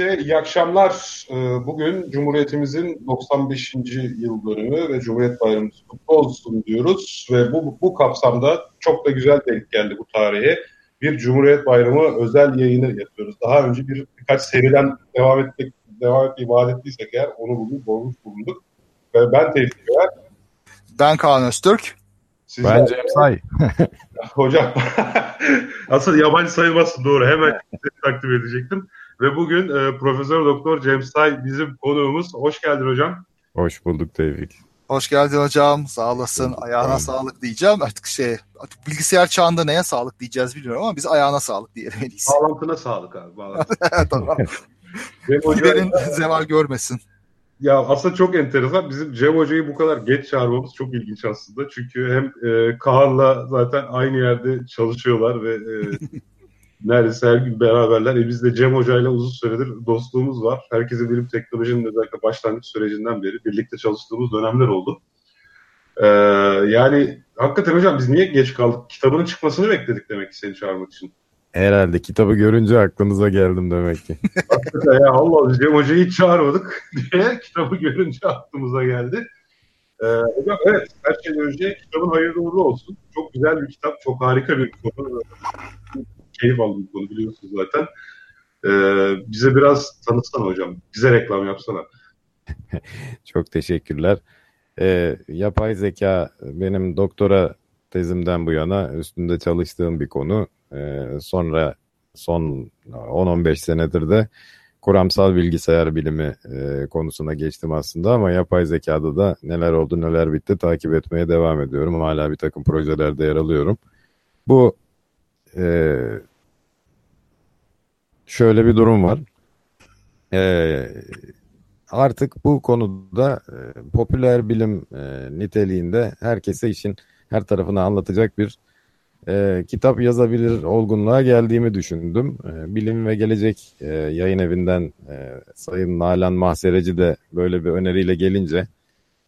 herkese iyi akşamlar. Ee, bugün Cumhuriyetimizin 95. yıl dönümü ve Cumhuriyet Bayramımız kutlu olsun diyoruz. Ve bu, bu kapsamda çok da güzel denk geldi bu tarihe. Bir Cumhuriyet Bayramı özel yayını yapıyoruz. Daha önce bir birkaç seriden devam etmek devam etmeyi vaat ettiysek eğer onu bugün bulmuş bulunduk. Ve ben Tevfik Öğer. Ben Kaan Öztürk. Sizler ben Cem Say. Hocam aslında yabancı sayılmazsın doğru. Hemen takdim edecektim. Ve bugün e, Profesör Doktor Cem Say bizim konuğumuz. Hoş geldin hocam. Hoş bulduk Tevfik. Hoş geldin hocam. Sağ olasın. Ayağına tamam. sağlık diyeceğim. Artık şey artık bilgisayar çağında neye sağlık diyeceğiz bilmiyorum ama biz ayağına sağlık diyelim en iyisi. Bağlantına sağlık abi. Bağlantı. tamam. Giderin zeval görmesin. Ya aslında çok enteresan. Bizim Cem Hoca'yı bu kadar geç çağırmamız çok ilginç aslında. Çünkü hem e, Kaan'la zaten aynı yerde çalışıyorlar ve e, neredeyse her gün beraberler. E, biz de Cem Hoca'yla uzun süredir dostluğumuz var. Herkesin bilim teknolojinin özellikle başlangıç sürecinden beri birlikte çalıştığımız dönemler oldu. Ee, yani hakikaten hocam biz niye geç kaldık? Kitabının çıkmasını bekledik demek ki seni çağırmak için. Herhalde kitabı görünce aklınıza geldim demek ki. Hakikaten ya Allah Cem Hoca'yı hiç çağırmadık diye kitabı görünce aklımıza geldi. Ee, hocam evet her şeyden önce kitabın hayırlı uğurlu olsun. Çok güzel bir kitap, çok harika bir konu. Keyif aldım konu biliyorsunuz zaten. Ee, bize biraz tanıtsana hocam. Bize reklam yapsana. çok teşekkürler. Ee, yapay zeka benim doktora tezimden bu yana üstünde çalıştığım bir konu. Ee, sonra son 10-15 senedir de kuramsal bilgisayar bilimi e, konusuna geçtim aslında ama yapay zekada da neler oldu neler bitti takip etmeye devam ediyorum. Hala bir takım projelerde yer alıyorum. Bu e, şöyle bir durum var. E, artık bu konuda e, popüler bilim e, niteliğinde herkese işin her tarafını anlatacak bir e, kitap yazabilir olgunluğa geldiğimi düşündüm. E, Bilim ve Gelecek e, yayın evinden e, Sayın Nalan Mahsereci de böyle bir öneriyle gelince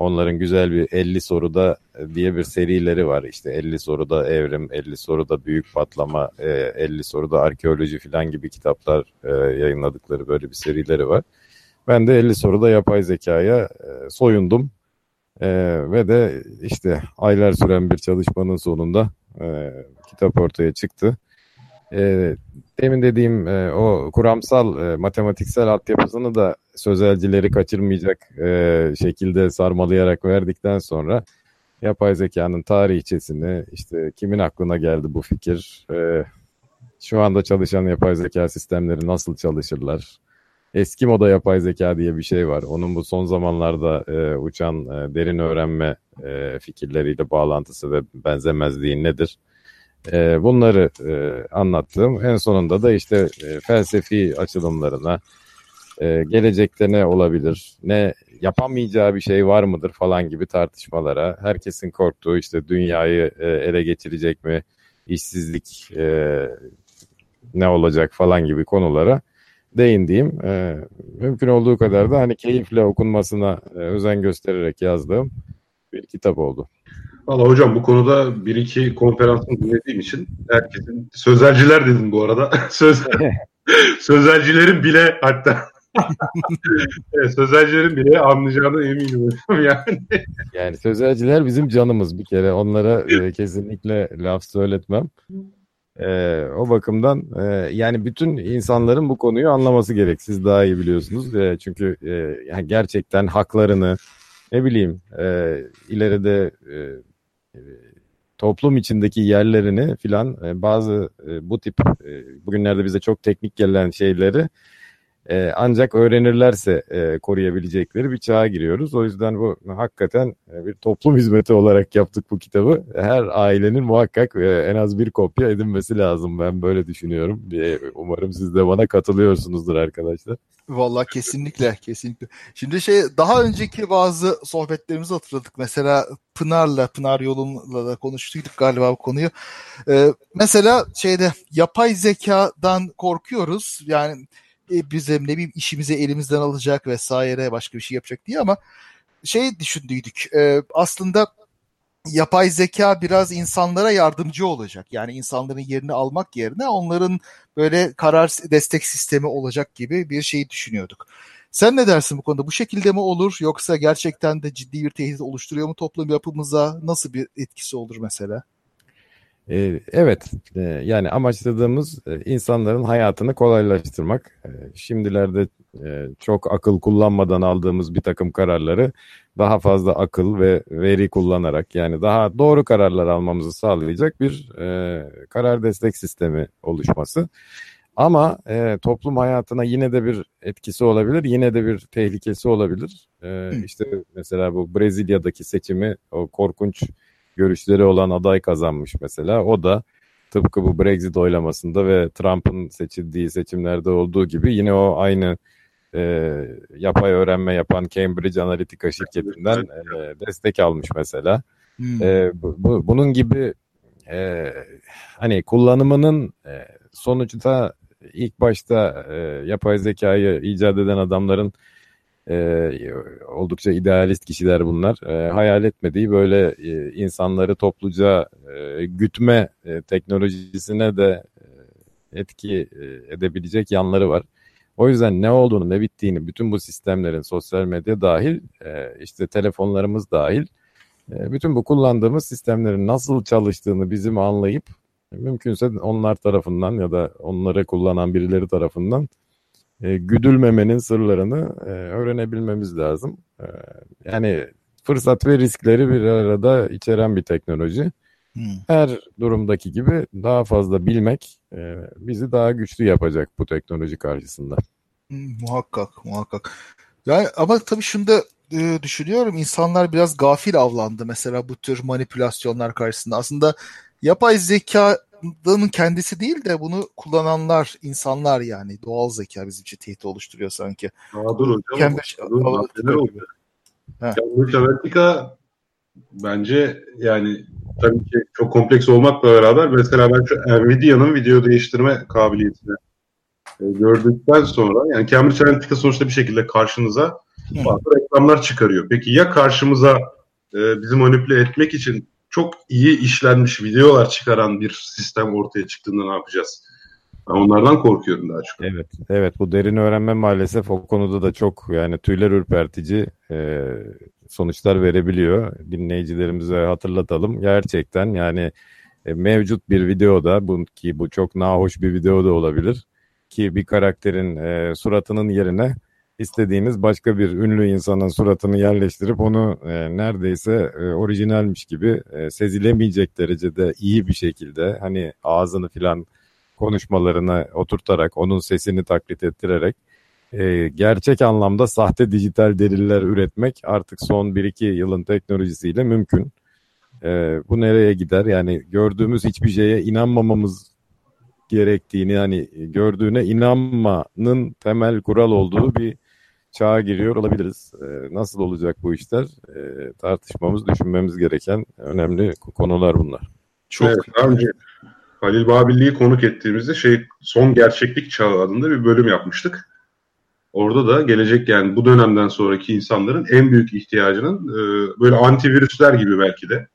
onların güzel bir 50 soruda e, diye bir serileri var. İşte 50 soruda evrim, 50 soruda büyük patlama, e, 50 soruda arkeoloji falan gibi kitaplar e, yayınladıkları böyle bir serileri var. Ben de 50 soruda yapay zekaya e, soyundum. E, ve de işte aylar süren bir çalışmanın sonunda e, kitap ortaya çıktı. E, demin dediğim e, o kuramsal e, matematiksel altyapısını da sözelcileri kaçırmayacak e, şekilde sarmalayarak verdikten sonra yapay zekanın tarihçesini işte kimin aklına geldi bu fikir, e, şu anda çalışan yapay zeka sistemleri nasıl çalışırlar, eski moda yapay zeka diye bir şey var. Onun bu son zamanlarda e, uçan e, derin öğrenme e, fikirleriyle bağlantısı ve benzemezliği nedir? E, bunları e, anlattım. En sonunda da işte e, felsefi açılımlarına, e, gelecekte ne olabilir, ne yapamayacağı bir şey var mıdır falan gibi tartışmalara, herkesin korktuğu işte dünyayı e, ele geçirecek mi, işsizlik e, ne olacak falan gibi konulara değindiğim, e, mümkün olduğu kadar da hani keyifle okunmasına e, özen göstererek yazdığım bir kitap oldu. Valla hocam bu konuda bir iki konferansını dinlediğim için herkesin sözelciler dedim bu arada. Söz, sözelcilerin bile hatta evet, sözelcilerin bile anlayacağına eminim yani. Yani sözelciler bizim canımız bir kere. Onlara e, kesinlikle laf söyletmem. E, o bakımdan e, yani bütün insanların bu konuyu anlaması gerek. Siz daha iyi biliyorsunuz. E, çünkü e, yani gerçekten haklarını ne bileyim e, ileride e, e, toplum içindeki yerlerini filan e, bazı e, bu tip e, bugünlerde bize çok teknik gelen şeyleri e, ancak öğrenirlerse e, koruyabilecekleri bir çağa giriyoruz. O yüzden bu hakikaten e, bir toplum hizmeti olarak yaptık bu kitabı. Her ailenin muhakkak e, en az bir kopya edinmesi lazım. Ben böyle düşünüyorum. E, umarım siz de bana katılıyorsunuzdur arkadaşlar. Vallahi kesinlikle, kesinlikle. Şimdi şey daha önceki bazı sohbetlerimizi hatırladık. Mesela Pınar'la, Pınar yolumla da konuştuyduk galiba bu konuyu. Ee, mesela şeyde yapay zekadan korkuyoruz. Yani e, bizim ne bileyim işimizi elimizden alacak vesaire başka bir şey yapacak diye ama şey düşündüydük. E, aslında yapay zeka biraz insanlara yardımcı olacak. Yani insanların yerini almak yerine onların böyle karar destek sistemi olacak gibi bir şeyi düşünüyorduk. Sen ne dersin bu konuda? Bu şekilde mi olur yoksa gerçekten de ciddi bir tehdit oluşturuyor mu toplum yapımıza? Nasıl bir etkisi olur mesela? Ee, evet, e, yani amaçladığımız e, insanların hayatını kolaylaştırmak. E, şimdilerde çok akıl kullanmadan aldığımız bir takım kararları daha fazla akıl ve veri kullanarak yani daha doğru kararlar almamızı sağlayacak bir karar destek sistemi oluşması. Ama e, toplum hayatına yine de bir etkisi olabilir, yine de bir tehlikesi olabilir. E, işte mesela bu Brezilya'daki seçimi o korkunç görüşleri olan aday kazanmış mesela. O da tıpkı bu Brexit oylamasında ve Trump'ın seçildiği seçimlerde olduğu gibi yine o aynı e, yapay öğrenme yapan Cambridge Analytica şirketinden e, destek almış mesela. Hmm. E, bu, bu, bunun gibi e, hani kullanımının e, sonuçta ilk başta e, yapay zekayı icat eden adamların e, oldukça idealist kişiler bunlar. E, hayal etmediği böyle e, insanları topluca e, gütme e, teknolojisine de e, etki e, edebilecek yanları var. O yüzden ne olduğunu ne bittiğini bütün bu sistemlerin sosyal medya dahil e, işte telefonlarımız dahil bütün bu kullandığımız sistemlerin nasıl çalıştığını bizim anlayıp mümkünse onlar tarafından ya da onları kullanan birileri tarafından e, güdülmemenin sırlarını e, öğrenebilmemiz lazım. E, yani fırsat ve riskleri bir arada içeren bir teknoloji. Hmm. Her durumdaki gibi daha fazla bilmek e, bizi daha güçlü yapacak bu teknoloji karşısında. Hmm, muhakkak, muhakkak. Yani ama tabii şunu da e, düşünüyorum. İnsanlar biraz gafil avlandı mesela bu tür manipülasyonlar karşısında. Aslında yapay zekanın kendisi değil de bunu kullananlar insanlar yani doğal zeka bizim için tehdit oluşturuyor sanki. Aa, dur hocam. Cambridge Analytica Cambridge Analytica bence yani tabii ki çok kompleks olmakla beraber mesela ben şu Nvidia'nın video değiştirme kabiliyetini e, gördükten sonra yani Cambridge Analytica sonuçta bir şekilde karşınıza bazı reklamlar çıkarıyor. Peki ya karşımıza e, bizi manipüle etmek için çok iyi işlenmiş videolar çıkaran bir sistem ortaya çıktığında ne yapacağız? Ben onlardan korkuyorum daha çok. Evet, evet bu derin öğrenme maalesef o konuda da çok yani tüyler ürpertici e, sonuçlar verebiliyor. Dinleyicilerimize hatırlatalım. Gerçekten yani e, mevcut bir videoda bu, ki bu çok nahoş bir video da olabilir ki bir karakterin e, suratının yerine istediğiniz başka bir ünlü insanın suratını yerleştirip onu e, neredeyse e, orijinalmiş gibi e, sezilemeyecek derecede iyi bir şekilde hani ağzını filan konuşmalarına oturtarak onun sesini taklit ettirerek e, gerçek anlamda sahte dijital deliller üretmek artık son 1-2 yılın teknolojisiyle mümkün. E, bu nereye gider? Yani gördüğümüz hiçbir şeye inanmamamız gerektiğini hani gördüğüne inanmanın temel kural olduğu bir çağa giriyor olabiliriz. E, nasıl olacak bu işler? E, tartışmamız, düşünmemiz gereken önemli konular bunlar. Çok evet, daha önce Halil Babilli'yi konuk ettiğimizde şey Son Gerçeklik Çağı adında bir bölüm yapmıştık. Orada da gelecek yani bu dönemden sonraki insanların en büyük ihtiyacının e, böyle antivirüsler gibi belki de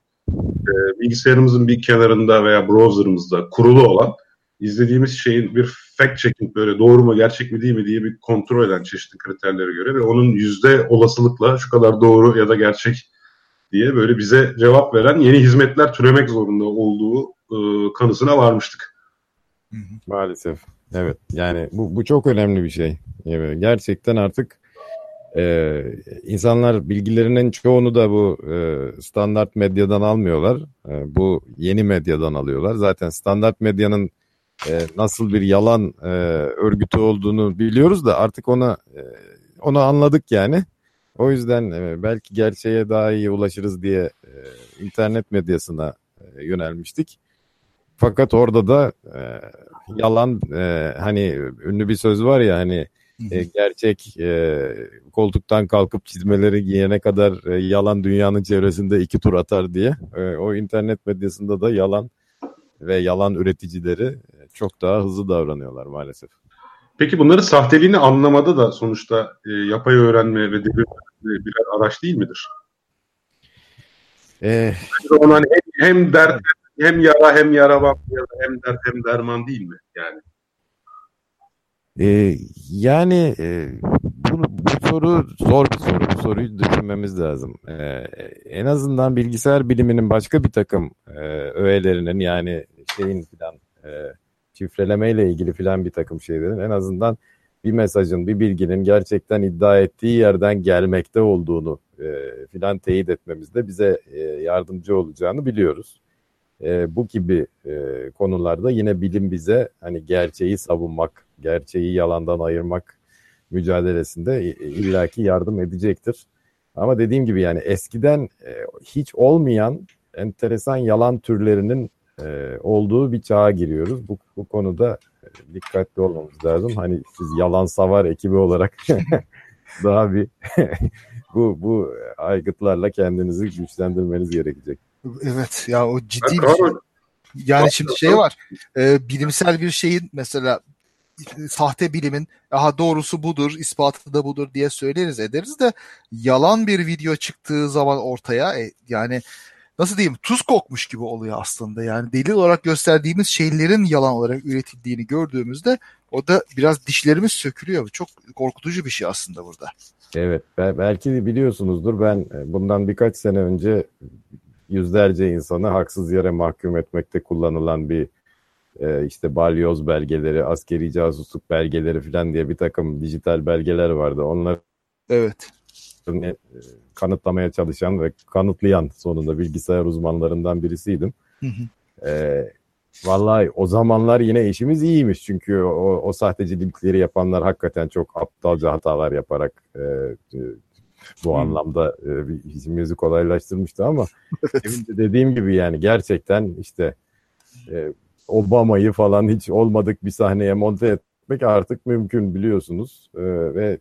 e, bilgisayarımızın bir kenarında veya browserımızda kurulu olan izlediğimiz şeyin bir fact checking böyle doğru mu gerçek mi değil mi diye bir kontrol eden çeşitli kriterlere göre ve onun yüzde olasılıkla şu kadar doğru ya da gerçek diye böyle bize cevap veren yeni hizmetler türemek zorunda olduğu e, kanısına varmıştık. Maalesef. Evet. Yani bu, bu çok önemli bir şey. Yani gerçekten artık e, insanlar bilgilerinin çoğunu da bu e, standart medyadan almıyorlar. E, bu yeni medyadan alıyorlar. Zaten standart medyanın e, nasıl bir yalan e, örgütü olduğunu biliyoruz da artık ona e, onu anladık yani. O yüzden e, belki gerçeğe daha iyi ulaşırız diye e, internet medyasına e, yönelmiştik. Fakat orada da e, yalan e, hani ünlü bir söz var ya hani e, gerçek e, koltuktan kalkıp çizmeleri giyene kadar e, yalan dünyanın çevresinde iki tur atar diye. E, o internet medyasında da yalan ve yalan üreticileri çok daha hızlı davranıyorlar maalesef. Peki bunları sahteliğini anlamada da sonuçta e, yapay öğrenme ve devir birer araç değil midir? Ee, Onun hani hem, hem dert hem yara hem yaravan hem dert hem derman değil mi? Yani. Ee, yani e, bu, bu soru zor bir soru. Bu soruyu düşünmemiz lazım. Ee, en azından bilgisayar biliminin başka bir takım e, öğelerinin yani şeyin filan e, şifrelemeyle ilgili filan bir takım şeylerin en azından bir mesajın, bir bilginin gerçekten iddia ettiği yerden gelmekte olduğunu e, filan teyit etmemizde bize e, yardımcı olacağını biliyoruz. E, bu gibi e, konularda yine bilim bize hani gerçeği savunmak, gerçeği yalandan ayırmak mücadelesinde illaki yardım edecektir. Ama dediğim gibi yani eskiden e, hiç olmayan enteresan yalan türlerinin e, olduğu bir çağa giriyoruz. Bu, bu konuda e, dikkatli olmamız lazım. Hani siz yalan savar ekibi olarak daha bir bu bu aygıtlarla kendinizi güçlendirmeniz gerekecek. Evet ya o ciddi bir şey. Yani şimdi şey var. E, bilimsel bir şeyin mesela sahte bilimin aha doğrusu budur, ispatı da budur diye söyleriz ederiz de yalan bir video çıktığı zaman ortaya e, yani nasıl diyeyim tuz kokmuş gibi oluyor aslında. Yani delil olarak gösterdiğimiz şeylerin yalan olarak üretildiğini gördüğümüzde o da biraz dişlerimiz sökülüyor. Çok korkutucu bir şey aslında burada. Evet belki biliyorsunuzdur ben e, bundan birkaç sene önce yüzlerce insanı haksız yere mahkum etmekte kullanılan bir e, işte balyoz belgeleri, askeri casusluk belgeleri falan diye bir takım dijital belgeler vardı. Onlar evet. E, kanıtlamaya çalışan ve kanıtlayan sonunda bilgisayar uzmanlarından birisiydim. Hı hı. E, vallahi o zamanlar yine işimiz iyiymiş çünkü o, o sahtecilikleri yapanlar hakikaten çok aptalca hatalar yaparak e, e bu hmm. anlamda e, işimizi kolaylaştırmıştı ama dediğim gibi yani gerçekten işte e, Obama'yı falan hiç olmadık bir sahneye monte etmek artık mümkün biliyorsunuz e, ve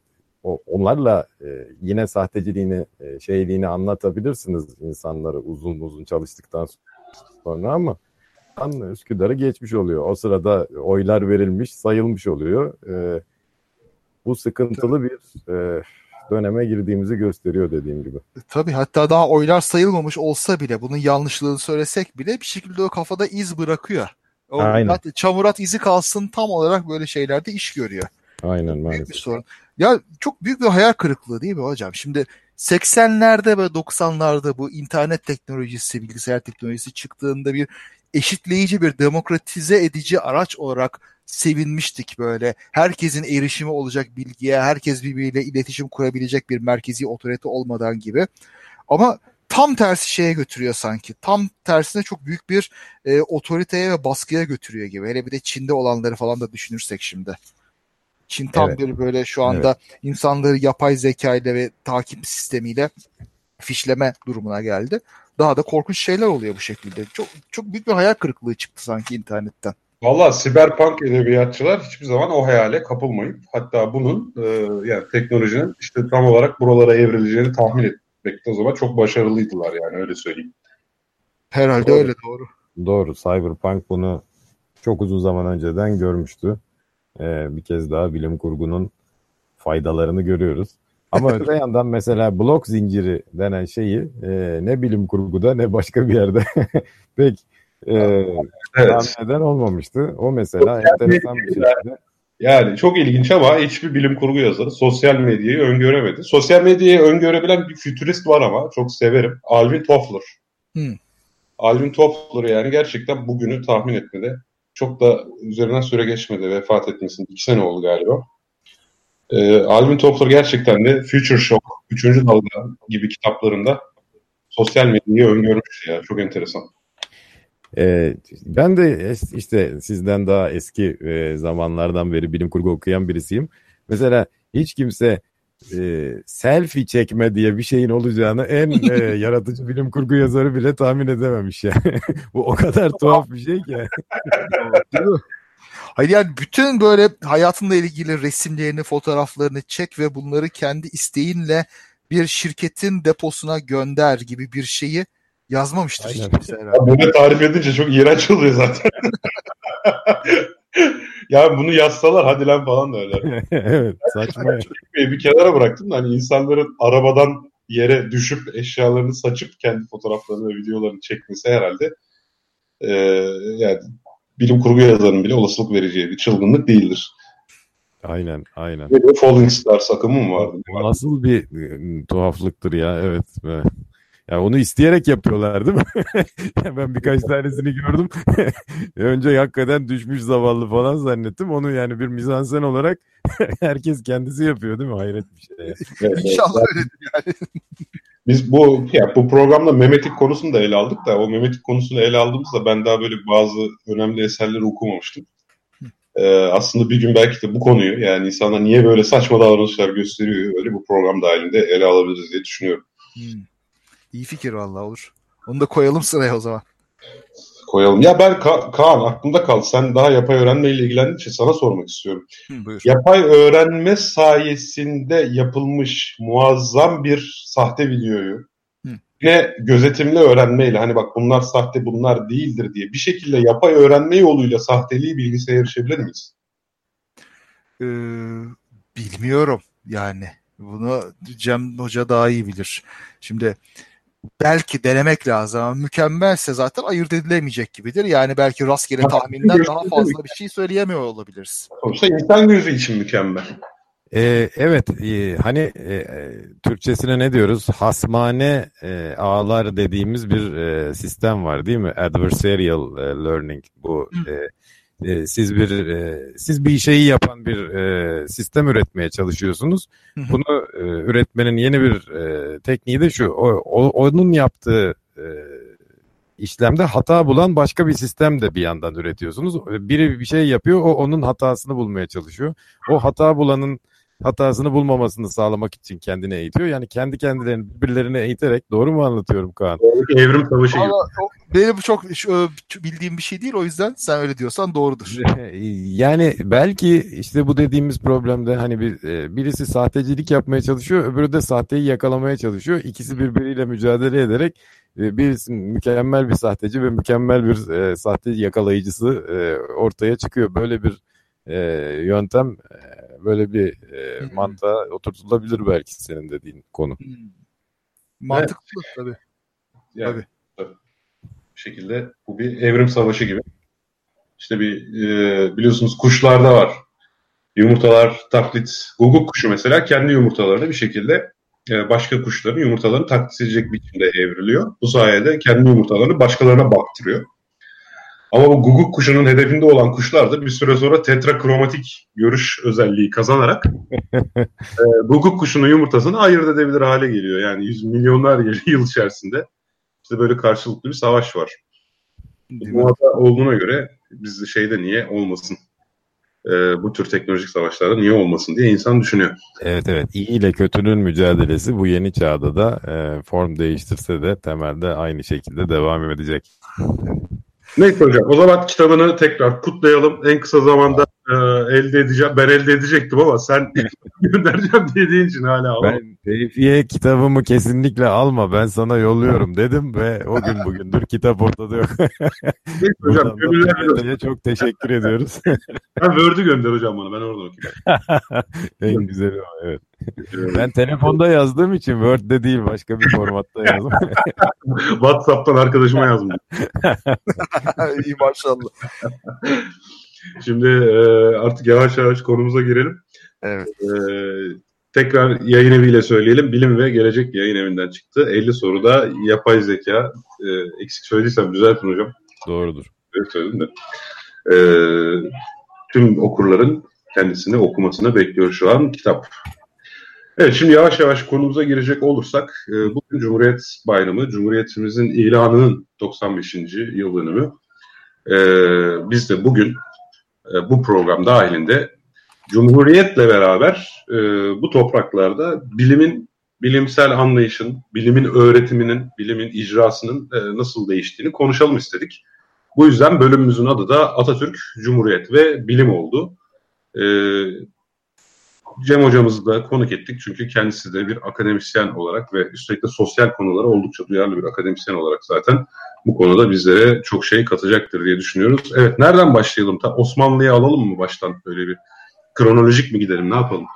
onlarla e, yine sahteciliğini e, şeyliğini anlatabilirsiniz insanları uzun uzun çalıştıktan sonra ama an Üsküdar'ı geçmiş oluyor. O sırada oylar verilmiş, sayılmış oluyor. E, bu sıkıntılı bir e, döneme girdiğimizi gösteriyor dediğim gibi. E, tabii hatta daha oylar sayılmamış olsa bile bunun yanlışlığını söylesek bile bir şekilde o kafada iz bırakıyor. O Aynen. çamurat izi kalsın tam olarak böyle şeylerde iş görüyor. Aynen maalesef. Büyük bir sorun. Ya çok büyük bir hayal kırıklığı değil mi hocam? Şimdi 80'lerde ve 90'larda bu internet teknolojisi, bilgisayar teknolojisi çıktığında bir eşitleyici bir demokratize edici araç olarak sevinmiştik böyle. Herkesin erişimi olacak bilgiye, herkes birbiriyle iletişim kurabilecek bir merkezi otorite olmadan gibi. Ama tam tersi şeye götürüyor sanki. Tam tersine çok büyük bir e, otoriteye ve baskıya götürüyor gibi. Hele bir de Çin'de olanları falan da düşünürsek şimdi. Çin tam evet. bir böyle şu anda evet. insanları yapay zeka ile ve takip sistemiyle fişleme durumuna geldi. Daha da korkunç şeyler oluyor bu şekilde. Çok çok büyük bir hayal kırıklığı çıktı sanki internetten. Valla siberpunk edebiyatçılar hiçbir zaman o hayale kapılmayıp hatta bunun e, yani teknolojinin işte tam olarak buralara evrileceğini tahmin etmekte o zaman çok başarılıydılar yani öyle söyleyeyim. Herhalde doğru. öyle doğru. Doğru. Cyberpunk bunu çok uzun zaman önceden görmüştü. Ee, bir kez daha bilim kurgunun faydalarını görüyoruz. Ama öte yandan mesela blok zinciri denen şeyi e, ne bilim kurguda ne başka bir yerde pek e, evet. neden olmamıştı. O mesela yani, enteresan bir şekilde. Yani çok ilginç ama hiçbir bilim kurgu yazarı sosyal medyayı öngöremedi. Sosyal medyayı öngörebilen bir fütürist var ama çok severim. Alvin Toffler. Hmm. Alvin Toffler yani gerçekten bugünü tahmin etmedi. Çok da üzerinden süre geçmedi vefat etmesinin. iki sene oldu galiba. Ee, Alvin Toffler gerçekten de Future Shock, Üçüncü Dalga gibi kitaplarında sosyal medyayı öngörmüş ya. Çok enteresan. Ee, ben de işte sizden daha eski e, zamanlardan beri bilim kurgu okuyan birisiyim. Mesela hiç kimse e, selfie çekme diye bir şeyin olacağını en e, yaratıcı bilim kurgu yazarı bile tahmin edememiş yani. Bu o kadar tuhaf bir şey ki. Hayır yani bütün böyle hayatınla ilgili resimlerini, fotoğraflarını çek ve bunları kendi isteğinle bir şirketin deposuna gönder gibi bir şeyi yazmamıştır Aynen. hiç kimse herhalde. Bunu tarif edince çok iğrenç oluyor zaten. ya bunu yazsalar hadi lan falan öyle. evet saçma. bir kenara bıraktım da hani insanların arabadan yere düşüp eşyalarını saçıp kendi fotoğraflarını ve videolarını çekmesi herhalde e, yani bilim kurgu yazarının bile olasılık vereceği bir çılgınlık değildir. Aynen, aynen. Ve Falling Stars akımı mı vardı? Nasıl bir e, tuhaflıktır ya, evet. Ya onu isteyerek yapıyorlar değil mi? ben birkaç tanesini gördüm. Önce hakikaten düşmüş zavallı falan zannettim. Onu yani bir mizansen olarak herkes kendisi yapıyor değil mi? Hayret bir şey. Evet, İnşallah öyledir yani. Biz bu ya bu programda memetik konusunu da ele aldık da o memetik konusunu ele aldığımızda ben daha böyle bazı önemli eserleri okumamıştım. Ee, aslında bir gün belki de bu konuyu yani insanlar niye böyle saçma davranışlar gösteriyor öyle bu program dahilinde ele alabiliriz diye düşünüyorum. Hmm. İyi fikir vallahi olur. Onu da koyalım sıraya o zaman. Koyalım. Ya ben Ka- Kaan aklımda kaldı. Sen daha yapay öğrenme ile ilgilendiğin için sana sormak istiyorum. Hı, buyur. Yapay öğrenme sayesinde yapılmış muazzam bir sahte videoyu Hı. yine gözetimli öğrenmeyle hani bak bunlar sahte bunlar değildir diye bir şekilde yapay öğrenme yoluyla sahteliği bilgisayara erişebilir miyiz? Ee, bilmiyorum yani. Bunu Cem Hoca daha iyi bilir. Şimdi belki denemek lazım ama mükemmelse zaten ayırt edilemeyecek gibidir. Yani belki rastgele tahminden daha fazla bir şey söyleyemiyor olabiliriz. Sonuçta insan gözü için mükemmel. Ee, evet e, hani e, Türkçesine ne diyoruz? Hasmane e, ağlar dediğimiz bir e, sistem var değil mi? Adversarial e, learning bu e, e, siz bir e, siz bir şeyi yapan bir e, sistem üretmeye çalışıyorsunuz. Bunu e, üretmenin yeni bir e, tekniği de şu. O, o, onun yaptığı e, işlemde hata bulan başka bir sistem de bir yandan üretiyorsunuz. Biri bir şey yapıyor, o onun hatasını bulmaya çalışıyor. O hata bulanın hatasını bulmamasını sağlamak için kendini eğitiyor. Yani kendi kendilerini birbirlerine eğiterek doğru mu anlatıyorum Kaan? Evrim savaşı gibi. Benim çok bildiğim bir şey değil o yüzden sen öyle diyorsan doğrudur. Yani belki işte bu dediğimiz problemde hani bir birisi sahtecilik yapmaya çalışıyor, öbürü de sahteyi yakalamaya çalışıyor. İkisi birbiriyle mücadele ederek birisi mükemmel bir sahteci ve mükemmel bir e, sahte yakalayıcısı e, ortaya çıkıyor. Böyle bir e, yöntem e, böyle bir e, mantığa oturtulabilir belki senin dediğin konu. Mantıklı evet. tabii. Yani, tabii. Bir şekilde bu bir evrim savaşı gibi. İşte bir e, biliyorsunuz kuşlarda var. Yumurtalar taklit. Guguk kuşu mesela kendi yumurtalarını bir şekilde e, başka kuşların yumurtalarını taklit edecek biçimde evriliyor. Bu sayede kendi yumurtalarını başkalarına baktırıyor. Ama bu guguk kuşunun hedefinde olan kuşlar da bir süre sonra tetrakromatik görüş özelliği kazanarak e, guguk kuşunun yumurtasını ayırt edebilir hale geliyor. Yani yüz milyonlar yıl içerisinde işte böyle karşılıklı bir savaş var. Hata olduğuna göre biz şeyde niye olmasın? E, bu tür teknolojik savaşlarda niye olmasın diye insan düşünüyor. Evet evet. İyi ile kötünün mücadelesi bu yeni çağda da e, form değiştirse de temelde aynı şekilde devam edecek. Neyse hocam o zaman kitabını tekrar kutlayalım. En kısa zamanda e, elde edeceğim. Ben elde edecektim ama sen göndereceğim dediğin için hala alamadım. Ben Tevfiye kitabımı kesinlikle alma ben sana yolluyorum dedim ve o gün bugündür kitap ortada yok. Hocam gönüllerle çok teşekkür ediyoruz. ben Word'ü gönder hocam bana ben oradan okuyayım. en güzeli o evet. Ben telefonda yazdığım için Word'de değil başka bir formatta yazdım. WhatsApp'tan arkadaşıma yazdım. İyi maşallah. Şimdi e, artık yavaş yavaş konumuza girelim. Evet. E, tekrar yayın eviyle söyleyelim. Bilim ve Gelecek yayın evinden çıktı. 50 soruda yapay zeka. E, eksik söylediysem düzeltin hocam. Doğrudur. Evet söyledim de. E, tüm okurların kendisini okumasını bekliyor şu an kitap. Evet şimdi yavaş yavaş konumuza girecek olursak e, bugün Cumhuriyet Bayramı, Cumhuriyetimizin ilanının 95. yıl dönümü. E, biz de bugün e, bu program dahilinde Cumhuriyetle beraber e, bu topraklarda bilimin, bilimsel anlayışın, bilimin öğretiminin, bilimin icrasının e, nasıl değiştiğini konuşalım istedik. Bu yüzden bölümümüzün adı da Atatürk, Cumhuriyet ve Bilim oldu. E, Cem hocamızı da konuk ettik çünkü kendisi de bir akademisyen olarak ve üstelik de sosyal konulara oldukça duyarlı bir akademisyen olarak zaten bu konuda bizlere çok şey katacaktır diye düşünüyoruz. Evet nereden başlayalım? Ta Osmanlı'ya alalım mı baştan böyle bir kronolojik mi gidelim ne yapalım?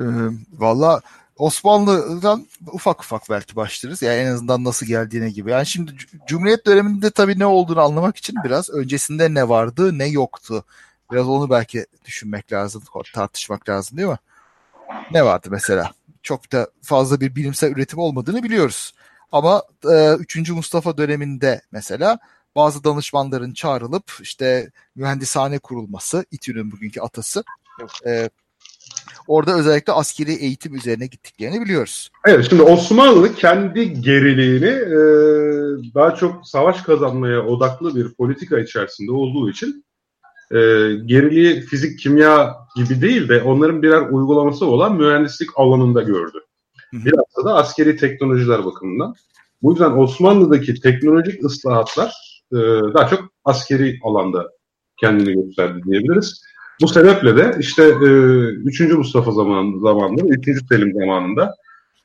Ee, Valla Osmanlı'dan ufak ufak belki başlarız. Yani en azından nasıl geldiğine gibi. Yani şimdi Cumhuriyet döneminde tabii ne olduğunu anlamak için biraz öncesinde ne vardı ne yoktu. Biraz onu belki düşünmek lazım, tartışmak lazım değil mi? Ne vardı mesela? Çok da fazla bir bilimsel üretim olmadığını biliyoruz. Ama e, 3. Mustafa döneminde mesela bazı danışmanların çağrılıp işte mühendishane kurulması, İTÜ'nün bugünkü atası. E, orada özellikle askeri eğitim üzerine gittiklerini biliyoruz. Evet şimdi Osmanlı kendi geriliğini e, daha çok savaş kazanmaya odaklı bir politika içerisinde olduğu için e, geriliği fizik, kimya gibi değil de onların birer uygulaması olan mühendislik alanında gördü. Biraz da askeri teknolojiler bakımından. Bu yüzden Osmanlı'daki teknolojik ıslahatlar e, daha çok askeri alanda kendini gösterdi diyebiliriz. Bu sebeple de işte e, 3. Mustafa zaman, zamanında, 3. Selim zamanında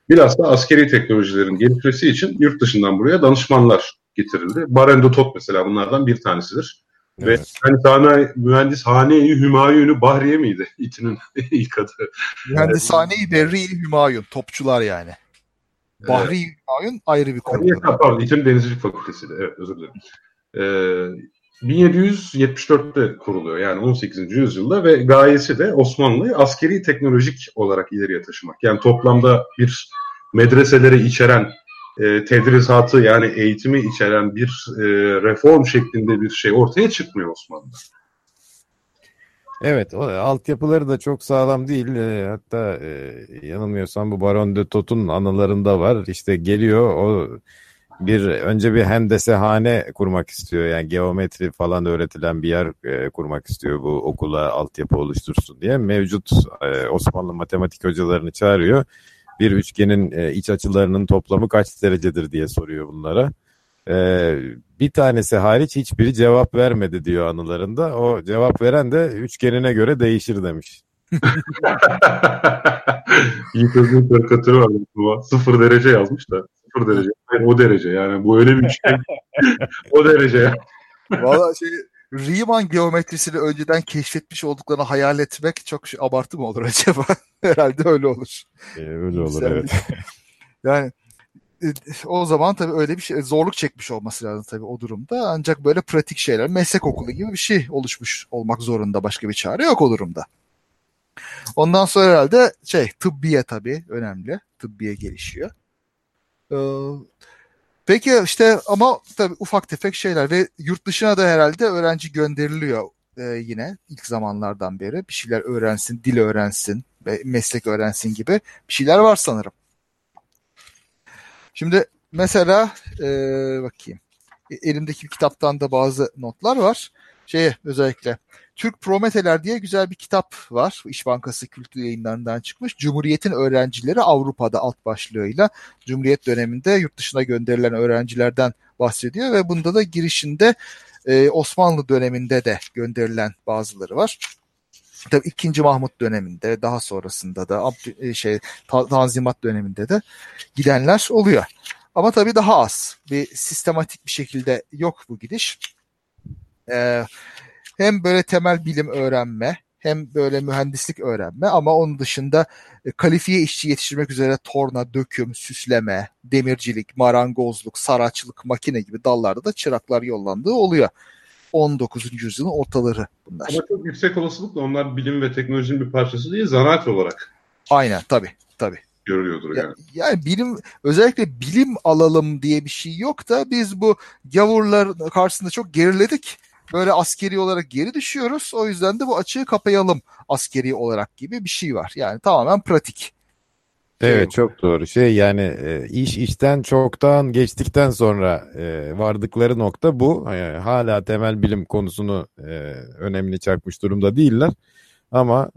bilhassa askeri teknolojilerin gelişmesi için yurt dışından buraya danışmanlar getirildi. Barendo Tot mesela bunlardan bir tanesidir. Evet. Ve yani tane mühendis Hane-i Hümayun'u Bahriye miydi? İTÜ'nün ilk adı. Mühendishane-i Berri Hümayun. Topçular yani. Bahri evet. Hümayun ayrı bir konu. Pardon İTÜ'nün Denizcilik Fakültesi'de. Evet özür dilerim. Ee, 1774'te kuruluyor yani 18. yüzyılda ve gayesi de Osmanlı'yı askeri teknolojik olarak ileriye taşımak. Yani toplamda bir medreseleri içeren e, tedrisatı yani eğitimi içeren bir e, reform şeklinde bir şey ortaya çıkmıyor Osmanlı'da. Evet, o, altyapıları da çok sağlam değil. E, hatta e, yanılmıyorsam bu Baron de Tot'un anılarında var. İşte geliyor o bir önce bir hendesehane kurmak istiyor. Yani geometri falan öğretilen bir yer e, kurmak istiyor bu okula altyapı oluştursun diye. Mevcut e, Osmanlı matematik hocalarını çağırıyor bir üçgenin e, iç açılarının toplamı kaç derecedir diye soruyor bunlara. E, bir tanesi hariç hiçbiri cevap vermedi diyor anılarında. O cevap veren de üçgenine göre değişir demiş. İyi kızın karikatürü var. Sıfır derece yazmış da. Sıfır derece. Yani o derece yani. Bu öyle bir üçgen. o derece ya. Valla şey Riemann geometrisini önceden keşfetmiş olduklarını hayal etmek çok şey, abartı mı olur acaba? Herhalde öyle olur. Ee, öyle olur Güzel evet. yani e, o zaman tabii öyle bir şey zorluk çekmiş olması lazım tabii o durumda. Ancak böyle pratik şeyler meslek okulu gibi bir şey oluşmuş olmak zorunda başka bir çare yok o durumda. Ondan sonra herhalde şey tıbbiye tabii önemli. Tıbbiye gelişiyor. Ee, Peki işte ama tabii ufak tefek şeyler ve yurt dışına da herhalde öğrenci gönderiliyor e, yine ilk zamanlardan beri. Bir şeyler öğrensin, dil öğrensin, meslek öğrensin gibi bir şeyler var sanırım. Şimdi mesela e, bakayım. E, elimdeki kitaptan da bazı notlar var. Şeye özellikle Türk Prometeler diye güzel bir kitap var. İş Bankası Kültür Yayınlarından çıkmış. Cumhuriyet'in öğrencileri Avrupa'da alt başlığıyla Cumhuriyet döneminde yurt dışına gönderilen öğrencilerden bahsediyor ve bunda da girişinde e, Osmanlı döneminde de gönderilen bazıları var. Tabii 2. Mahmut döneminde daha sonrasında da e, şey Tanzimat döneminde de gidenler oluyor. Ama tabii daha az. Bir sistematik bir şekilde yok bu gidiş. Ee, hem böyle temel bilim öğrenme hem böyle mühendislik öğrenme ama onun dışında e, kalifiye işçi yetiştirmek üzere torna, döküm, süsleme, demircilik, marangozluk, saraçlık, makine gibi dallarda da çıraklar yollandığı oluyor. 19. yüzyılın ortaları bunlar. Ama çok yüksek olasılıkla onlar bilim ve teknolojinin bir parçası değil, zanaat olarak. Aynen tabii tabii. Görülüyordur yani. Yani bilim özellikle bilim alalım diye bir şey yok da biz bu gavurlar karşısında çok geriledik böyle askeri olarak geri düşüyoruz. O yüzden de bu açığı kapayalım askeri olarak gibi bir şey var. Yani tamamen pratik. Evet çok doğru. Şey yani e, iş işten çoktan geçtikten sonra e, vardıkları nokta bu. E, hala temel bilim konusunu önemli çakmış durumda değiller. Ama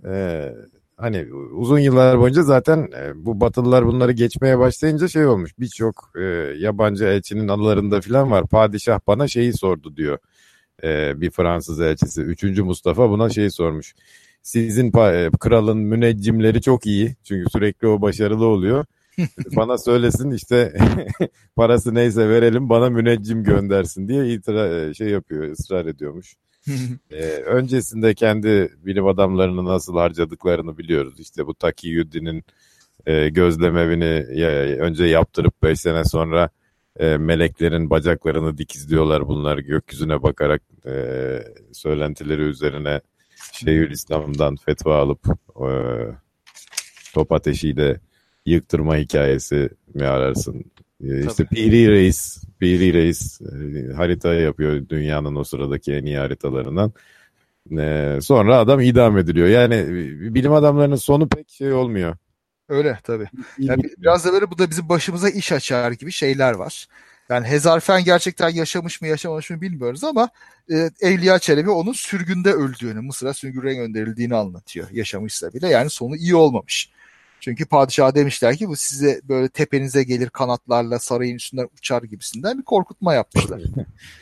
hani uzun yıllar boyunca zaten bu Batılılar bunları geçmeye başlayınca şey olmuş. Birçok yabancı elçinin anılarında falan var. Padişah bana şeyi sordu diyor e, bir Fransız elçisi. Üçüncü Mustafa buna şey sormuş. Sizin e, kralın müneccimleri çok iyi. Çünkü sürekli o başarılı oluyor. bana söylesin işte parası neyse verelim bana müneccim göndersin diye itira e, şey yapıyor ısrar ediyormuş. ee, öncesinde kendi bilim adamlarını nasıl harcadıklarını biliyoruz. İşte bu Takiyüddin'in e, gözlemevini ya, önce yaptırıp 5 sene sonra e, meleklerin bacaklarını dikizliyorlar bunlar gökyüzüne bakarak e, söylentileri üzerine Şeyhülislam'dan fetva alıp e, top ateşiyle yıktırma hikayesi mi ararsın? E, işte Piri Reis, Piri Reis e, harita yapıyor dünyanın o sıradaki en iyi haritalarından. E, sonra adam idam ediliyor. Yani e, bilim adamlarının sonu pek şey olmuyor. Öyle tabii. Yani biraz da böyle bu da bizim başımıza iş açar gibi şeyler var. Yani Hezarfen gerçekten yaşamış mı yaşamamış mı bilmiyoruz ama e, Evliya Çelebi onun sürgünde öldüğünü, Mısır'a sürgüne gönderildiğini anlatıyor. Yaşamışsa bile yani sonu iyi olmamış. Çünkü padişah demişler ki bu size böyle tepenize gelir kanatlarla sarayın üstünden uçar gibisinden bir korkutma yapmışlar.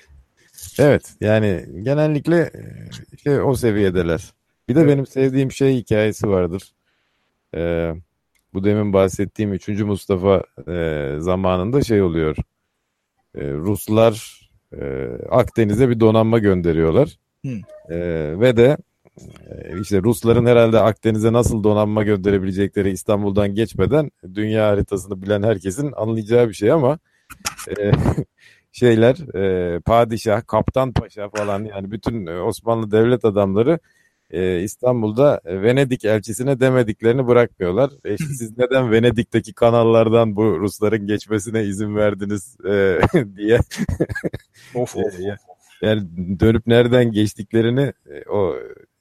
evet yani genellikle şey, o seviyedeler. Bir de evet. benim sevdiğim şey hikayesi vardır. Ee, bu demin bahsettiğim 3. Mustafa e, zamanında şey oluyor. E, Ruslar e, Akdeniz'e bir donanma gönderiyorlar. E, ve de e, işte Rusların herhalde Akdeniz'e nasıl donanma gönderebilecekleri İstanbul'dan geçmeden dünya haritasını bilen herkesin anlayacağı bir şey ama e, şeyler e, padişah, kaptan paşa falan yani bütün Osmanlı devlet adamları e, İstanbul'da Venedik elçisine demediklerini bırakmıyorlar. E, siz neden Venedik'teki kanallardan bu Rusların geçmesine izin verdiniz e, diye. of of. yani dönüp nereden geçtiklerini e, o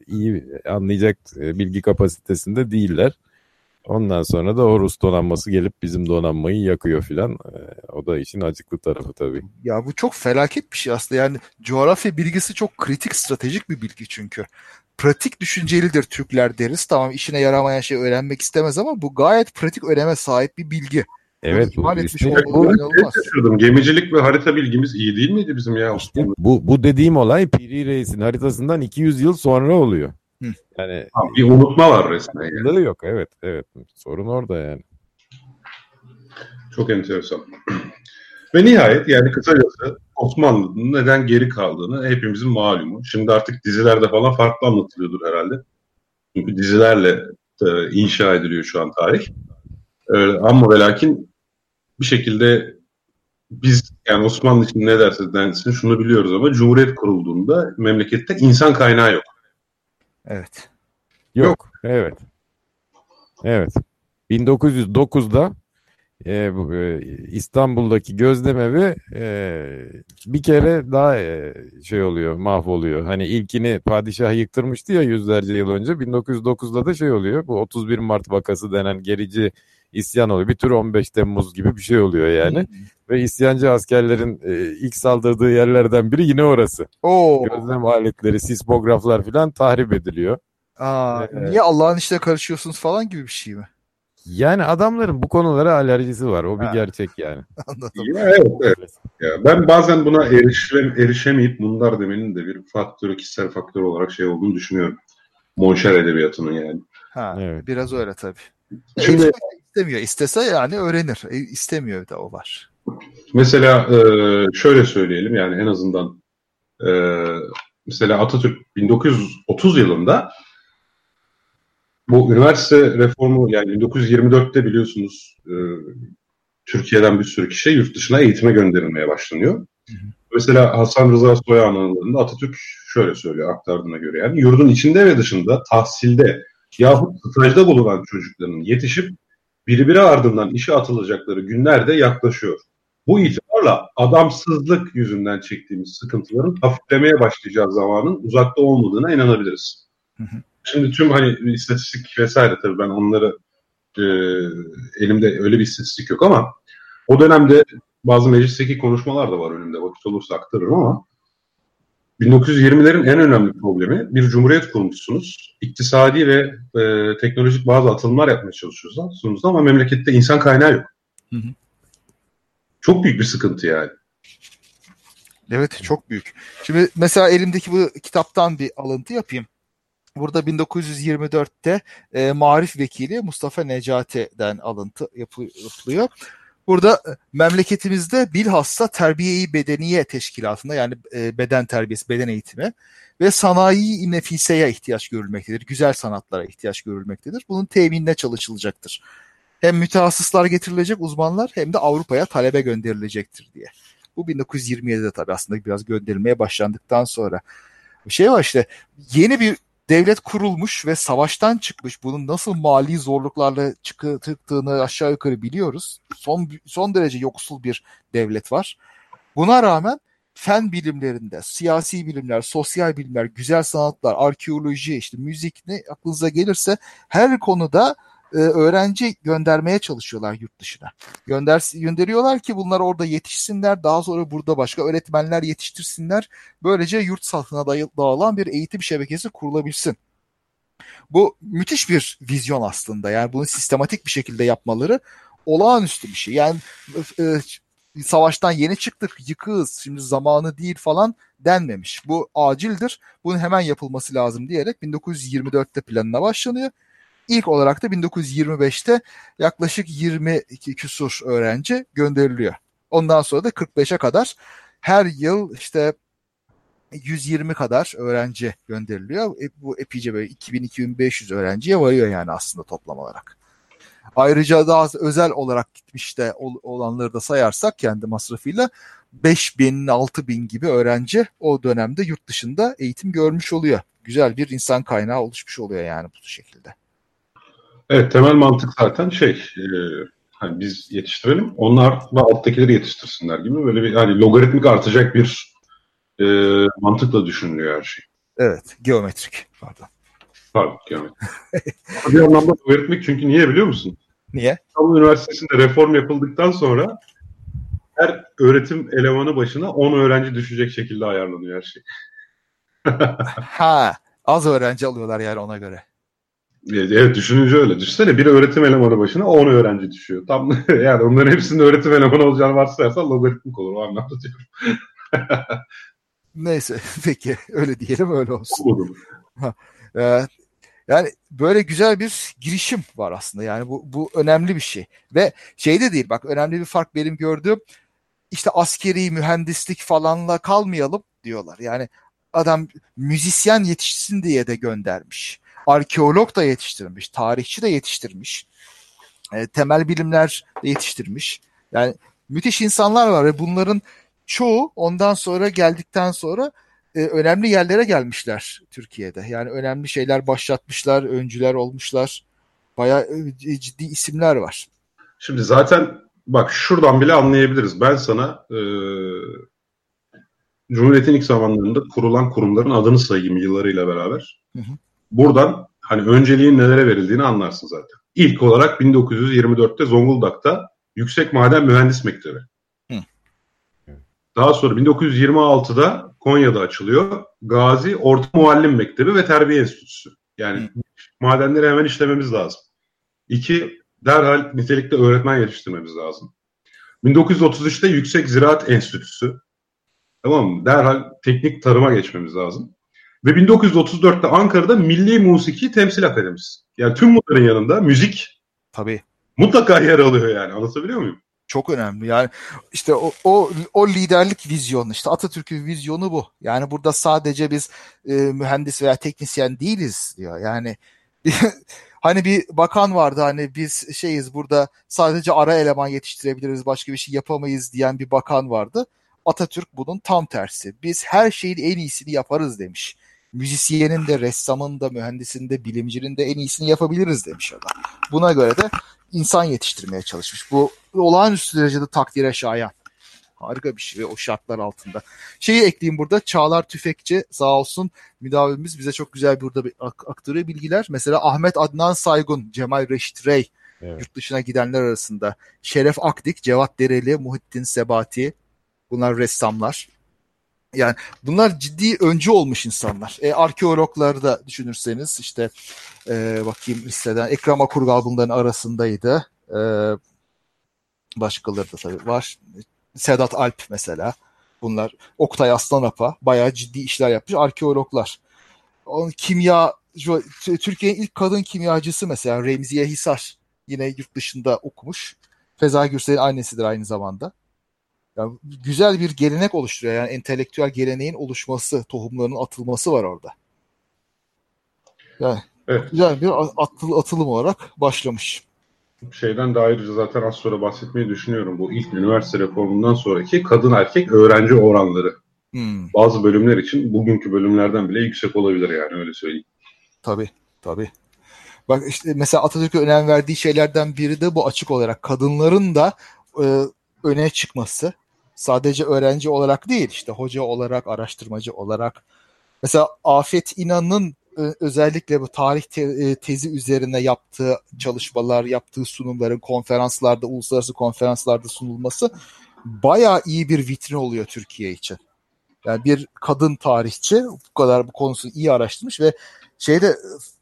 iyi anlayacak e, bilgi kapasitesinde değiller. Ondan sonra da o Rus donanması gelip bizim donanmayı yakıyor filan. E, o da işin acıklı tarafı tabii. Ya bu çok felaket bir şey aslında. Yani coğrafya bilgisi çok kritik, stratejik bir bilgi çünkü pratik düşüncelidir Türkler deriz. Tamam işine yaramayan şey öğrenmek istemez ama bu gayet pratik öneme sahip bir bilgi. Evet. Bu, etmiş bu, Gemicilik ve harita bilgimiz iyi değil miydi bizim ya? İşte bu, bu dediğim olay Piri Reis'in haritasından 200 yıl sonra oluyor. Hı. Yani ha, bir unutma var resmen. Yani. Yok evet evet. Sorun orada yani. Çok enteresan. Ve nihayet yani kısacası Osmanlı'nın neden geri kaldığını hepimizin malumu. Şimdi artık dizilerde falan farklı anlatılıyordur herhalde. Çünkü dizilerle e, inşa ediliyor şu an tarih. E, ama ve lakin bir şekilde biz yani Osmanlı için ne derse densin şunu biliyoruz ama Cumhuriyet kurulduğunda memlekette insan kaynağı yok. Evet. Yok. yok. Evet. Evet. 1909'da e, bu, e, İstanbul'daki gözlemevi e, bir kere daha e, şey oluyor, mahvoluyor. Hani ilkini padişah yıktırmıştı ya yüzlerce yıl önce. 1909'da da şey oluyor. Bu 31 Mart vakası denen gerici isyan oluyor. Bir tür 15 Temmuz gibi bir şey oluyor yani. Ve isyancı askerlerin e, ilk saldırdığı yerlerden biri yine orası. Oo. Gözlem aletleri, sismograflar falan tahrip ediliyor. Aa, ee, niye Allah'ın işine karışıyorsunuz falan gibi bir şey mi? Yani adamların bu konulara alerjisi var. O bir ha. gerçek yani. Anladım. Ya, evet, evet. Ya, ben bazen buna erişem, erişemeyip bunlar demenin de bir faktörü, kişisel faktör olarak şey olduğunu düşünüyorum. Monşer edebiyatının yani. Ha, evet. Biraz öyle tabii. Şimdi e, istemiyor. İstese yani öğrenir. E, istemiyor da o var. Mesela e, şöyle söyleyelim yani en azından e, mesela Atatürk 1930 yılında bu üniversite reformu yani 1924'te biliyorsunuz e, Türkiye'den bir sürü kişi yurt dışına eğitime gönderilmeye başlanıyor. Hı hı. Mesela Hasan Rıza Soyağ'ın anılarında Atatürk şöyle söylüyor aktardığına göre yani yurdun içinde ve dışında tahsilde yahut stajda bulunan çocukların yetişip birbiri ardından işe atılacakları günler de yaklaşıyor. Bu itibarla adamsızlık yüzünden çektiğimiz sıkıntıların hafiflemeye başlayacağı zamanın uzakta olmadığına inanabiliriz. Hı hı. Şimdi tüm hani istatistik vesaire tabii ben onları e, elimde öyle bir istatistik yok ama o dönemde bazı meclisteki konuşmalar da var önümde vakit olursa aktarırım ama 1920'lerin en önemli problemi bir cumhuriyet kurmuşsunuz. İktisadi ve e, teknolojik bazı atılımlar yapmaya çalışıyorsunuz ama memlekette insan kaynağı yok. Hı hı. Çok büyük bir sıkıntı yani. Evet çok büyük. Şimdi mesela elimdeki bu kitaptan bir alıntı yapayım. Burada 1924'te e, Marif Vekili Mustafa Necati'den alıntı yapılıyor. Burada e, memleketimizde bilhassa terbiyeyi bedeniye teşkilatında yani e, beden terbiyesi, beden eğitimi ve sanayi nefiseye ihtiyaç görülmektedir. Güzel sanatlara ihtiyaç görülmektedir. Bunun teminine çalışılacaktır Hem mütehassıslar getirilecek uzmanlar hem de Avrupa'ya talebe gönderilecektir diye. Bu 1927'de tabii aslında biraz gönderilmeye başlandıktan sonra. Şey var işte yeni bir devlet kurulmuş ve savaştan çıkmış. Bunun nasıl mali zorluklarla çıktığını aşağı yukarı biliyoruz. Son son derece yoksul bir devlet var. Buna rağmen fen bilimlerinde, siyasi bilimler, sosyal bilimler, güzel sanatlar, arkeoloji, işte müzik ne aklınıza gelirse her konuda e, öğrenci göndermeye çalışıyorlar yurt dışına. Gönder, gönderiyorlar ki bunlar orada yetişsinler, daha sonra burada başka öğretmenler yetiştirsinler. Böylece yurt satına dağılan bir eğitim şebekesi kurulabilsin. Bu müthiş bir vizyon aslında. Yani bunu sistematik bir şekilde yapmaları olağanüstü bir şey. Yani e, savaştan yeni çıktık, yıkığız, şimdi zamanı değil falan denmemiş. Bu acildir, bunun hemen yapılması lazım diyerek 1924'te planına başlanıyor. İlk olarak da 1925'te yaklaşık 22 küsur öğrenci gönderiliyor. Ondan sonra da 45'e kadar her yıl işte 120 kadar öğrenci gönderiliyor. E, bu epeyce böyle 2000-2500 öğrenciye varıyor yani aslında toplam olarak. Ayrıca daha özel olarak gitmiş de olanları da sayarsak kendi masrafıyla 5000 6000 gibi öğrenci o dönemde yurt dışında eğitim görmüş oluyor. Güzel bir insan kaynağı oluşmuş oluyor yani bu şekilde. Evet temel mantık zaten şey e, hani biz yetiştirelim onlar da alttakileri yetiştirsinler gibi böyle bir hani logaritmik artacak bir e, mantıkla düşünülüyor her şey. Evet geometrik pardon. Pardon geometrik. bir anlamda logaritmik çünkü niye biliyor musun? Niye? İstanbul Üniversitesi'nde reform yapıldıktan sonra her öğretim elemanı başına 10 öğrenci düşecek şekilde ayarlanıyor her şey. ha az öğrenci alıyorlar yani ona göre. Evet düşününce öyle. Düşünsene bir öğretim elemanı başına 10 öğrenci düşüyor. Tam yani onların hepsinin öğretim elemanı olacağını varsayarsan logaritmik olur o anlamda diyorum. Neyse peki öyle diyelim öyle olsun. Olur. Ee, yani böyle güzel bir girişim var aslında yani bu, bu önemli bir şey. Ve şey de değil bak önemli bir fark benim gördüğüm işte askeri mühendislik falanla kalmayalım diyorlar. Yani adam müzisyen yetişsin diye de göndermiş arkeolog da yetiştirmiş, tarihçi de yetiştirmiş, e, temel bilimler de yetiştirmiş. Yani müthiş insanlar var ve bunların çoğu ondan sonra geldikten sonra e, önemli yerlere gelmişler Türkiye'de. Yani önemli şeyler başlatmışlar, öncüler olmuşlar. Bayağı e, ciddi isimler var. Şimdi zaten bak şuradan bile anlayabiliriz. Ben sana e, Cumhuriyet'in ilk zamanlarında kurulan kurumların adını sayayım yıllarıyla beraber. Hı hı. Buradan hani önceliğin nelere verildiğini anlarsın zaten. İlk olarak 1924'te Zonguldak'ta Yüksek Maden Mühendis Mektebi. Hı. Daha sonra 1926'da Konya'da açılıyor. Gazi Orta Muallim Mektebi ve Terbiye Enstitüsü. Yani Hı. madenleri hemen işlememiz lazım. İki, derhal nitelikte öğretmen yetiştirmemiz lazım. 1933'te Yüksek Ziraat Enstitüsü. Tamam mı? Derhal teknik tarıma geçmemiz lazım. Ve 1934'te Ankara'da Milli Musiki Temsil Akademisi. Yani tüm bunların yanında müzik Tabii. mutlaka yer alıyor yani. Anlatabiliyor muyum? Çok önemli. Yani işte o, o, o liderlik vizyonu işte Atatürk'ün vizyonu bu. Yani burada sadece biz e, mühendis veya teknisyen değiliz diyor. Yani hani bir bakan vardı hani biz şeyiz burada sadece ara eleman yetiştirebiliriz başka bir şey yapamayız diyen bir bakan vardı. Atatürk bunun tam tersi. Biz her şeyin en iyisini yaparız demiş müzisyenin de, ressamın da, mühendisin de, bilimcinin de en iyisini yapabiliriz demiş adam. Buna göre de insan yetiştirmeye çalışmış. Bu olağanüstü derecede takdire şayan. Harika bir şey ve o şartlar altında. Şeyi ekleyeyim burada. Çağlar Tüfekçi sağ olsun müdavimimiz bize çok güzel burada bir aktarıyor bilgiler. Mesela Ahmet Adnan Saygun, Cemal Reşit Rey evet. yurt dışına gidenler arasında. Şeref Akdik, Cevat Dereli, Muhittin Sebati bunlar ressamlar. Yani bunlar ciddi öncü olmuş insanlar. E, arkeologları da düşünürseniz işte e, bakayım listeden Ekrem Akurgal bunların arasındaydı. E, başkaları da tabii var. Sedat Alp mesela. Bunlar Oktay Aslanapa bayağı ciddi işler yapmış arkeologlar. Onun kimya Türkiye'nin ilk kadın kimyacısı mesela Remziye Hisar yine yurt dışında okumuş. Feza Gürsel'in annesidir aynı zamanda. Yani güzel bir gelenek oluşturuyor. Yani entelektüel geleneğin oluşması, tohumlarının atılması var orada. Yani evet. güzel bir atıl, atılım olarak başlamış. şeyden de ayrıca zaten az sonra bahsetmeyi düşünüyorum. Bu ilk üniversite reformundan sonraki kadın erkek öğrenci oranları. Hmm. Bazı bölümler için bugünkü bölümlerden bile yüksek olabilir yani öyle söyleyeyim. Tabii tabii. Bak işte mesela Atatürk'e önem verdiği şeylerden biri de bu açık olarak kadınların da e, öne çıkması. Sadece öğrenci olarak değil işte hoca olarak, araştırmacı olarak. Mesela Afet İnan'ın e, özellikle bu tarih te, e, tezi üzerine yaptığı çalışmalar, yaptığı sunumların konferanslarda, uluslararası konferanslarda sunulması bayağı iyi bir vitrin oluyor Türkiye için. Yani bir kadın tarihçi bu kadar bu konusunu iyi araştırmış ve şeyde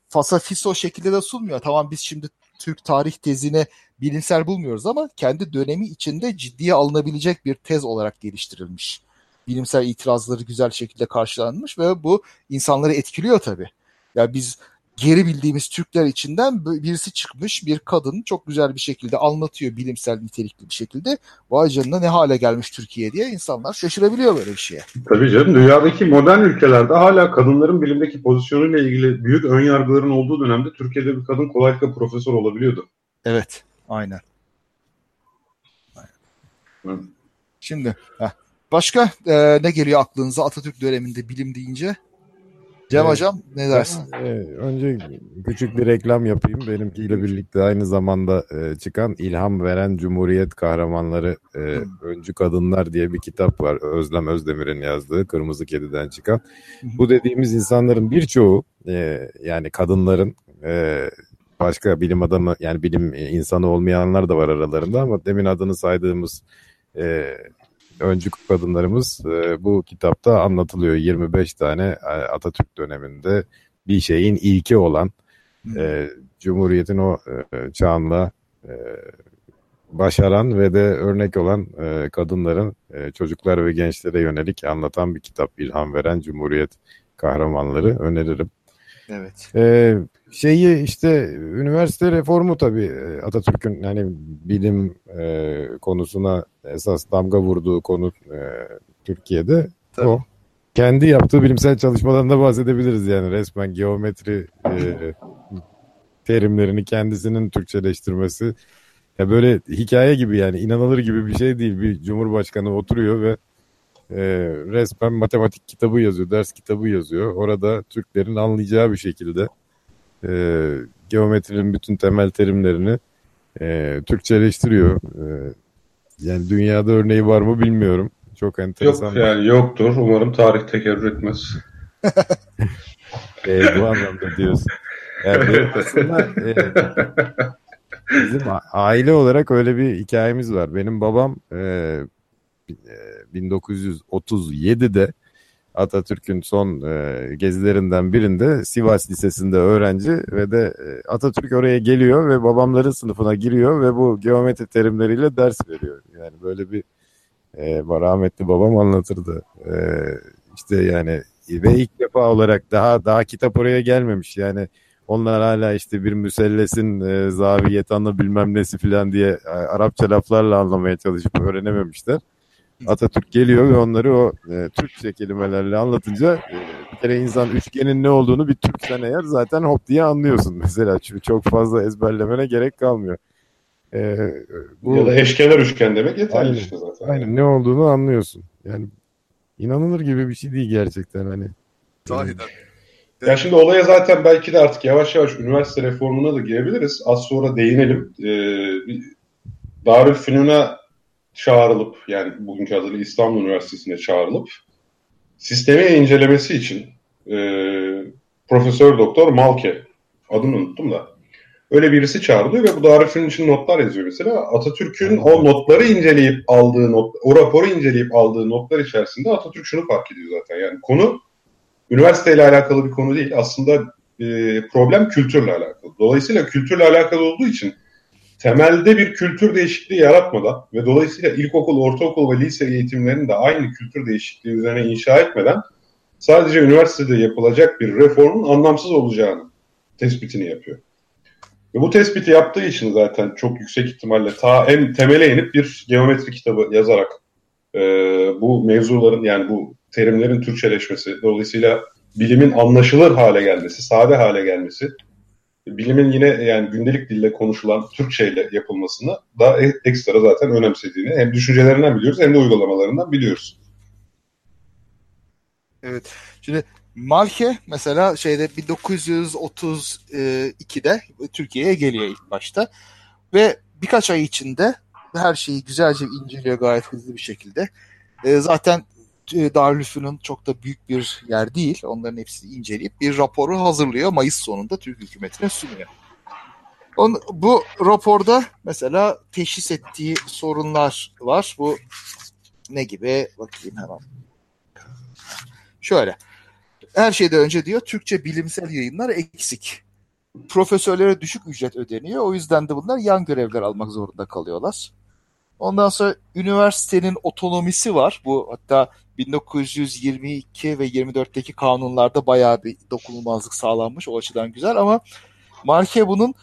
fasafiso şekilde de sunmuyor. Tamam biz şimdi Türk tarih tezini bilimsel bulmuyoruz ama kendi dönemi içinde ciddiye alınabilecek bir tez olarak geliştirilmiş. Bilimsel itirazları güzel şekilde karşılanmış ve bu insanları etkiliyor tabii. Ya yani biz geri bildiğimiz Türkler içinden birisi çıkmış bir kadın çok güzel bir şekilde anlatıyor bilimsel nitelikli bir şekilde. Vay canına ne hale gelmiş Türkiye diye insanlar şaşırabiliyor böyle bir şeye. Tabii canım dünyadaki modern ülkelerde hala kadınların bilimdeki pozisyonuyla ilgili büyük ön yargıların olduğu dönemde Türkiye'de bir kadın kolaylıkla profesör olabiliyordu. Evet aynen. aynen. Şimdi heh. başka e, ne geliyor aklınıza Atatürk döneminde bilim deyince? Cem evet. Hocam ne dersin? Ben, e, önce küçük bir reklam yapayım. Benimkiyle birlikte aynı zamanda e, çıkan İlham Veren Cumhuriyet Kahramanları e, Öncü Kadınlar diye bir kitap var. Özlem Özdemir'in yazdığı Kırmızı Kedi'den çıkan. Bu dediğimiz insanların birçoğu e, yani kadınların e, başka bilim adamı yani bilim insanı olmayanlar da var aralarında ama demin adını saydığımız e, öncü kadınlarımız e, bu kitapta anlatılıyor. 25 tane e, Atatürk döneminde bir şeyin ilki olan e, Cumhuriyet'in o e, çağında e, başaran ve de örnek olan e, kadınların e, çocuklar ve gençlere yönelik anlatan bir kitap. İlham veren Cumhuriyet kahramanları öneririm. Evet. Ee, şeyi işte üniversite reformu tabii e, Atatürk'ün hani bilim e, konusuna esas damga vurduğu konu e, Türkiye'de tabii. o. Kendi yaptığı bilimsel çalışmalarında bahsedebiliriz yani resmen geometri e, terimlerini kendisinin Türkçeleştirmesi. Ya böyle hikaye gibi yani inanılır gibi bir şey değil. Bir cumhurbaşkanı oturuyor ve e, resmen matematik kitabı yazıyor, ders kitabı yazıyor. Orada Türklerin anlayacağı bir şekilde e, geometrinin bütün temel terimlerini e, Türkçeleştiriyor. E, yani dünyada örneği var mı bilmiyorum. Çok enteresan. Yok yani yoktur. Umarım tarih tekerrür etmez. e, bu anlamda diyorsun. Yani aslında e, bizim aile olarak öyle bir hikayemiz var. Benim babam e, 1937'de Atatürk'ün son e, gezilerinden birinde Sivas Lisesi'nde öğrenci ve de e, Atatürk oraya geliyor ve babamların sınıfına giriyor ve bu geometri terimleriyle ders veriyor. Yani böyle bir e, rahmetli babam anlatırdı. E, işte yani ve ilk defa olarak daha daha kitap oraya gelmemiş. Yani onlar hala işte bir müsellesin e, zaviyetanı bilmem nesi filan diye e, Arapça laflarla anlamaya çalışıp öğrenememişler. Atatürk geliyor ve onları o e, Türkçe kelimelerle anlatınca e, bir kere insan üçgenin ne olduğunu bir Türksen eğer zaten hop diye anlıyorsun mesela. Çünkü çok fazla ezberlemene gerek kalmıyor. E, bu, ya da eşkenar üçgen demek yeterli aynen, işte zaten. Aynen ne olduğunu anlıyorsun. Yani inanılır gibi bir şey değil gerçekten hani. Sahiden. Ya şimdi olaya zaten belki de artık yavaş yavaş üniversite reformuna da girebiliriz. Az sonra değinelim. Ee, Darülfünun'a çağrılıp yani bugünkü adıyla İstanbul Üniversitesi'ne çağrılıp sistemi incelemesi için e, Profesör Doktor Malke adını unuttum da öyle birisi çağrılıyor ve bu Darülfünun için notlar yazıyor mesela. Atatürk'ün o notları inceleyip aldığı not, o raporu inceleyip aldığı notlar içerisinde Atatürk şunu fark ediyor zaten. Yani konu üniversiteyle alakalı bir konu değil. Aslında e, problem kültürle alakalı. Dolayısıyla kültürle alakalı olduğu için temelde bir kültür değişikliği yaratmadan ve dolayısıyla ilkokul, ortaokul ve lise eğitimlerini de aynı kültür değişikliği üzerine inşa etmeden sadece üniversitede yapılacak bir reformun anlamsız olacağını tespitini yapıyor. Ve bu tespiti yaptığı için zaten çok yüksek ihtimalle ta en temele inip bir geometri kitabı yazarak e, bu mevzuların yani bu terimlerin Türkçeleşmesi, dolayısıyla bilimin anlaşılır hale gelmesi, sade hale gelmesi bilimin yine yani gündelik dille konuşulan Türkçe ile yapılmasını daha e, ekstra zaten önemsediğini hem düşüncelerinden biliyoruz hem de uygulamalarından biliyoruz. Evet. Şimdi Malke mesela şeyde 1932'de Türkiye'ye geliyor ilk başta ve birkaç ay içinde her şeyi güzelce inceliyor gayet hızlı bir şekilde. E, zaten Darülfünun çok da büyük bir yer değil. Onların hepsini inceleyip bir raporu hazırlıyor. Mayıs sonunda Türk hükümetine sunuyor. On, bu raporda mesela teşhis ettiği sorunlar var. Bu ne gibi? Bakayım hemen. Şöyle. Her şeyden önce diyor Türkçe bilimsel yayınlar eksik. Profesörlere düşük ücret ödeniyor. O yüzden de bunlar yan görevler almak zorunda kalıyorlar. Ondan sonra üniversitenin otonomisi var. Bu hatta 1922 ve 24'teki kanunlarda bayağı bir dokunulmazlık sağlanmış. O açıdan güzel ama Marke bunun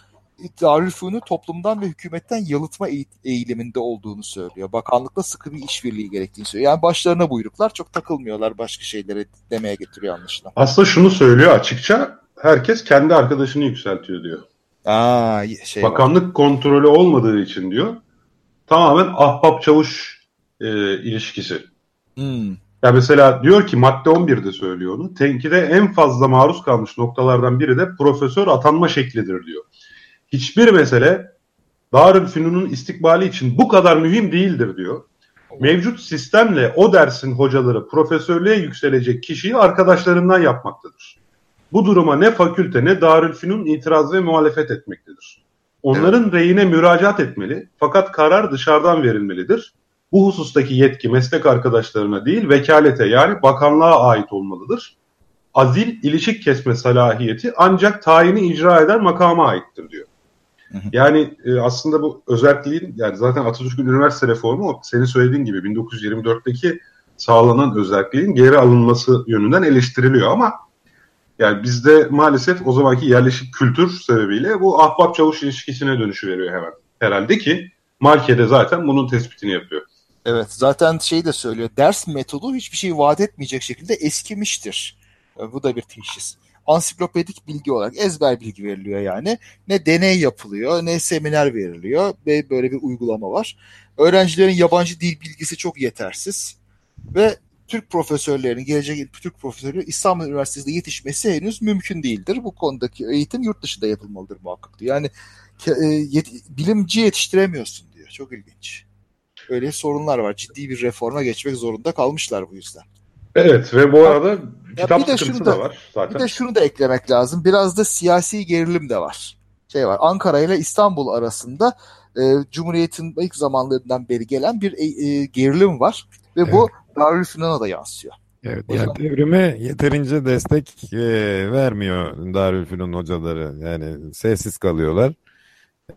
Darülfünun'u toplumdan ve hükümetten yalıtma eğiliminde olduğunu söylüyor. Bakanlıkla sıkı bir işbirliği gerektiğini söylüyor. Yani başlarına buyruklar çok takılmıyorlar başka şeylere demeye getiriyor anlaşılan. Aslında şunu söylüyor açıkça herkes kendi arkadaşını yükseltiyor diyor. Aa, şey Bakanlık var. kontrolü olmadığı için diyor tamamen ahbap çavuş e, ilişkisi. Hmm. Ya mesela diyor ki madde 11'de söylüyor onu. Tenkide en fazla maruz kalmış noktalardan biri de profesör atanma şeklidir diyor. Hiçbir mesele Darülfünun'un istikbali için bu kadar mühim değildir diyor. Mevcut sistemle o dersin hocaları profesörlüğe yükselecek kişiyi arkadaşlarından yapmaktadır. Bu duruma ne fakülte ne Darülfünun itiraz ve muhalefet etmektedir. Onların evet. reyine müracaat etmeli fakat karar dışarıdan verilmelidir. Bu husustaki yetki meslek arkadaşlarına değil vekalete yani bakanlığa ait olmalıdır. Azil ilişik kesme salahiyeti ancak tayini icra eden makama aittir diyor. Yani e, aslında bu özelliğin yani zaten Atatürk'ün üniversite reformu senin söylediğin gibi 1924'teki sağlanan özelliğin geri alınması yönünden eleştiriliyor ama yani bizde maalesef o zamanki yerleşik kültür sebebiyle bu ahbap çavuş ilişkisine dönüşü veriyor hemen. Herhalde ki Marke'de zaten bunun tespitini yapıyor. Evet zaten şey de söylüyor. Ders metodu hiçbir şey vaat etmeyecek şekilde eskimiştir. E, bu da bir teşhis. Ansiklopedik bilgi olarak ezber bilgi veriliyor yani. Ne deney yapılıyor ne seminer veriliyor ve böyle bir uygulama var. Öğrencilerin yabancı dil bilgisi çok yetersiz. Ve Türk profesörlerinin, gelecek Türk profesörleri İstanbul Üniversitesi'nde yetişmesi henüz mümkün değildir. Bu konudaki eğitim yurt dışında yapılmalıdır muhakkak. Yani e, yet, bilimci yetiştiremiyorsun diyor. Çok ilginç. Öyle sorunlar var. Ciddi bir reforma geçmek zorunda kalmışlar bu yüzden. Evet ve bu arada ya kitap bir de sıkıntısı da, da var zaten. Bir de şunu da eklemek lazım. Biraz da siyasi gerilim de var. Şey var. Ankara ile İstanbul arasında e, Cumhuriyet'in ilk zamanlarından beri gelen bir e, e, gerilim var. Ve evet. bu Darülfünun'a da yansıyor. Evet, yani devrime yeterince destek e, vermiyor Darülfünun hocaları. Yani sessiz kalıyorlar.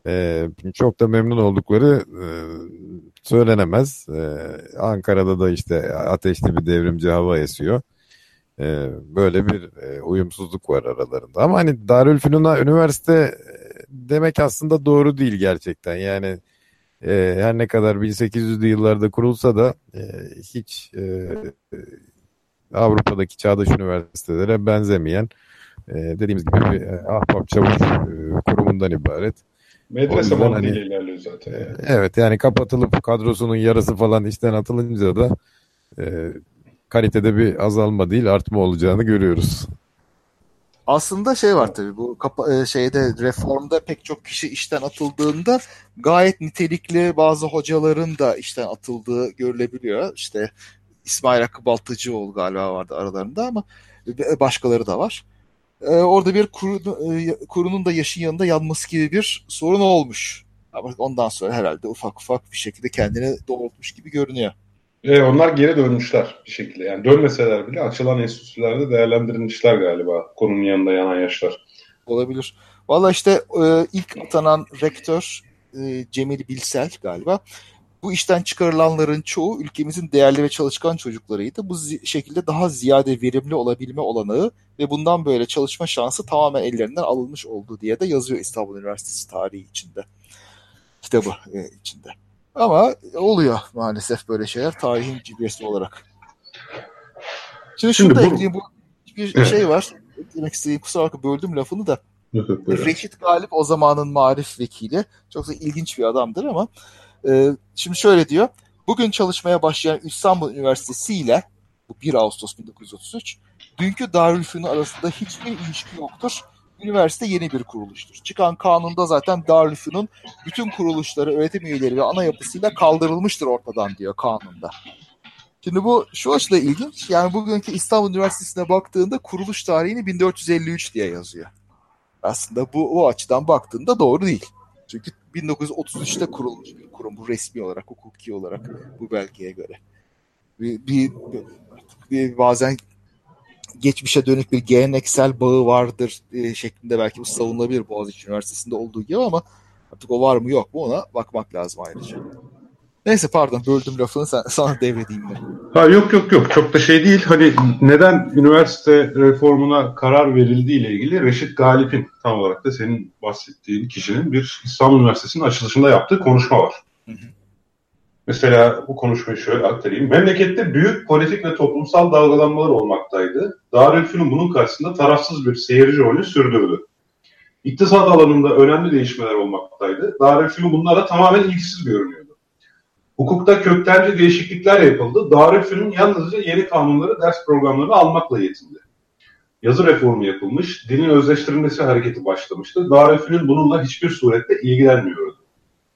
E, çok da memnun oldukları e, söylenemez. E, Ankara'da da işte ateşli bir devrimci hava esiyor. E, böyle bir e, uyumsuzluk var aralarında. Ama hani Darülfünun'a üniversite demek aslında doğru değil gerçekten. Yani e, her ne kadar 1800'lü yıllarda kurulsa da e, hiç e, Avrupa'daki çağdaş üniversitelere benzemeyen e, dediğimiz gibi bir e, ahbap çavuş e, kurumundan ibaret. Medrese mantığıyla hani, ilerliyor zaten. Yani. Evet yani kapatılıp kadrosunun yarısı falan işten atılınca da e, kalitede bir azalma değil artma olacağını görüyoruz. Aslında şey var tabii bu kapa- şeyde reformda pek çok kişi işten atıldığında gayet nitelikli bazı hocaların da işten atıldığı görülebiliyor. İşte İsmail Hakkı galiba vardı aralarında ama başkaları da var. Ee, orada bir kuru, kurunun da yaşın yanında yanması gibi bir sorun olmuş. Ama ondan sonra herhalde ufak ufak bir şekilde kendini doğrultmuş gibi görünüyor. E, onlar geri dönmüşler bir şekilde. Yani dönmeseler bile açılan enstitülerde değerlendirilmişler galiba konunun yanında yanan yaşlar. Olabilir. Valla işte e, ilk atanan rektör e, Cemil Bilsel galiba. Bu işten çıkarılanların çoğu ülkemizin değerli ve çalışkan çocuklarıydı. Bu şekilde daha ziyade verimli olabilme olanağı ve bundan böyle çalışma şansı tamamen ellerinden alınmış oldu diye de yazıyor İstanbul Üniversitesi tarihi içinde. Kitabı e, içinde. Ama oluyor maalesef böyle şeyler tarihin cibriyesi olarak. Şimdi, Şimdi şunu da bu... ekleyeyim. Bu bir evet. şey var. Demek istediğim kusura bakma böldüm lafını da. Reşit Galip o zamanın marif vekili. Çok da ilginç bir adamdır ama e, şimdi şöyle diyor. Bugün çalışmaya başlayan İstanbul Üniversitesi ile bu 1 Ağustos 1933 dünkü Darülfünun arasında hiçbir ilişki yoktur. Üniversite yeni bir kuruluştur. Çıkan kanunda zaten Darülfünun bütün kuruluşları, öğretim üyeleri ve ana yapısıyla kaldırılmıştır ortadan diyor kanunda. Şimdi bu şu açıdan ilginç. Yani bugünkü İstanbul Üniversitesi'ne baktığında kuruluş tarihini 1453 diye yazıyor. Aslında bu o açıdan baktığında doğru değil. Çünkü 1933'te kurulmuş bir kurum bu resmi olarak, hukuki olarak bu belgeye göre. Bir, bir, bir bazen geçmişe dönük bir geleneksel bağı vardır e, şeklinde belki bu savunulabilir Boğaziçi Üniversitesi'nde olduğu gibi ama artık o var mı yok mu ona bakmak lazım ayrıca. Neyse pardon böldüm lafını sen, sana devredeyim de. Ha yok yok yok çok da şey değil. Hani neden üniversite reformuna karar verildiği ile ilgili Reşit Galip'in tam olarak da senin bahsettiğin kişinin bir İstanbul Üniversitesi'nin açılışında yaptığı konuşma var. Hı hı. Mesela bu konuşmayı şöyle aktarayım. Memlekette büyük politik ve toplumsal dalgalanmalar olmaktaydı. Darülfünun bunun karşısında tarafsız bir seyirci rolü sürdürdü. İktisat alanında önemli değişmeler olmaktaydı. Darülfünun bunlara tamamen ilgisiz görünüyordu. Hukukta köktenci değişiklikler yapıldı. Darülfünun yalnızca yeni kanunları, ders programlarını almakla yetindi. Yazı reformu yapılmış, dilin özleştirilmesi hareketi başlamıştı. Darülfünun bununla hiçbir surette ilgilenmiyordu.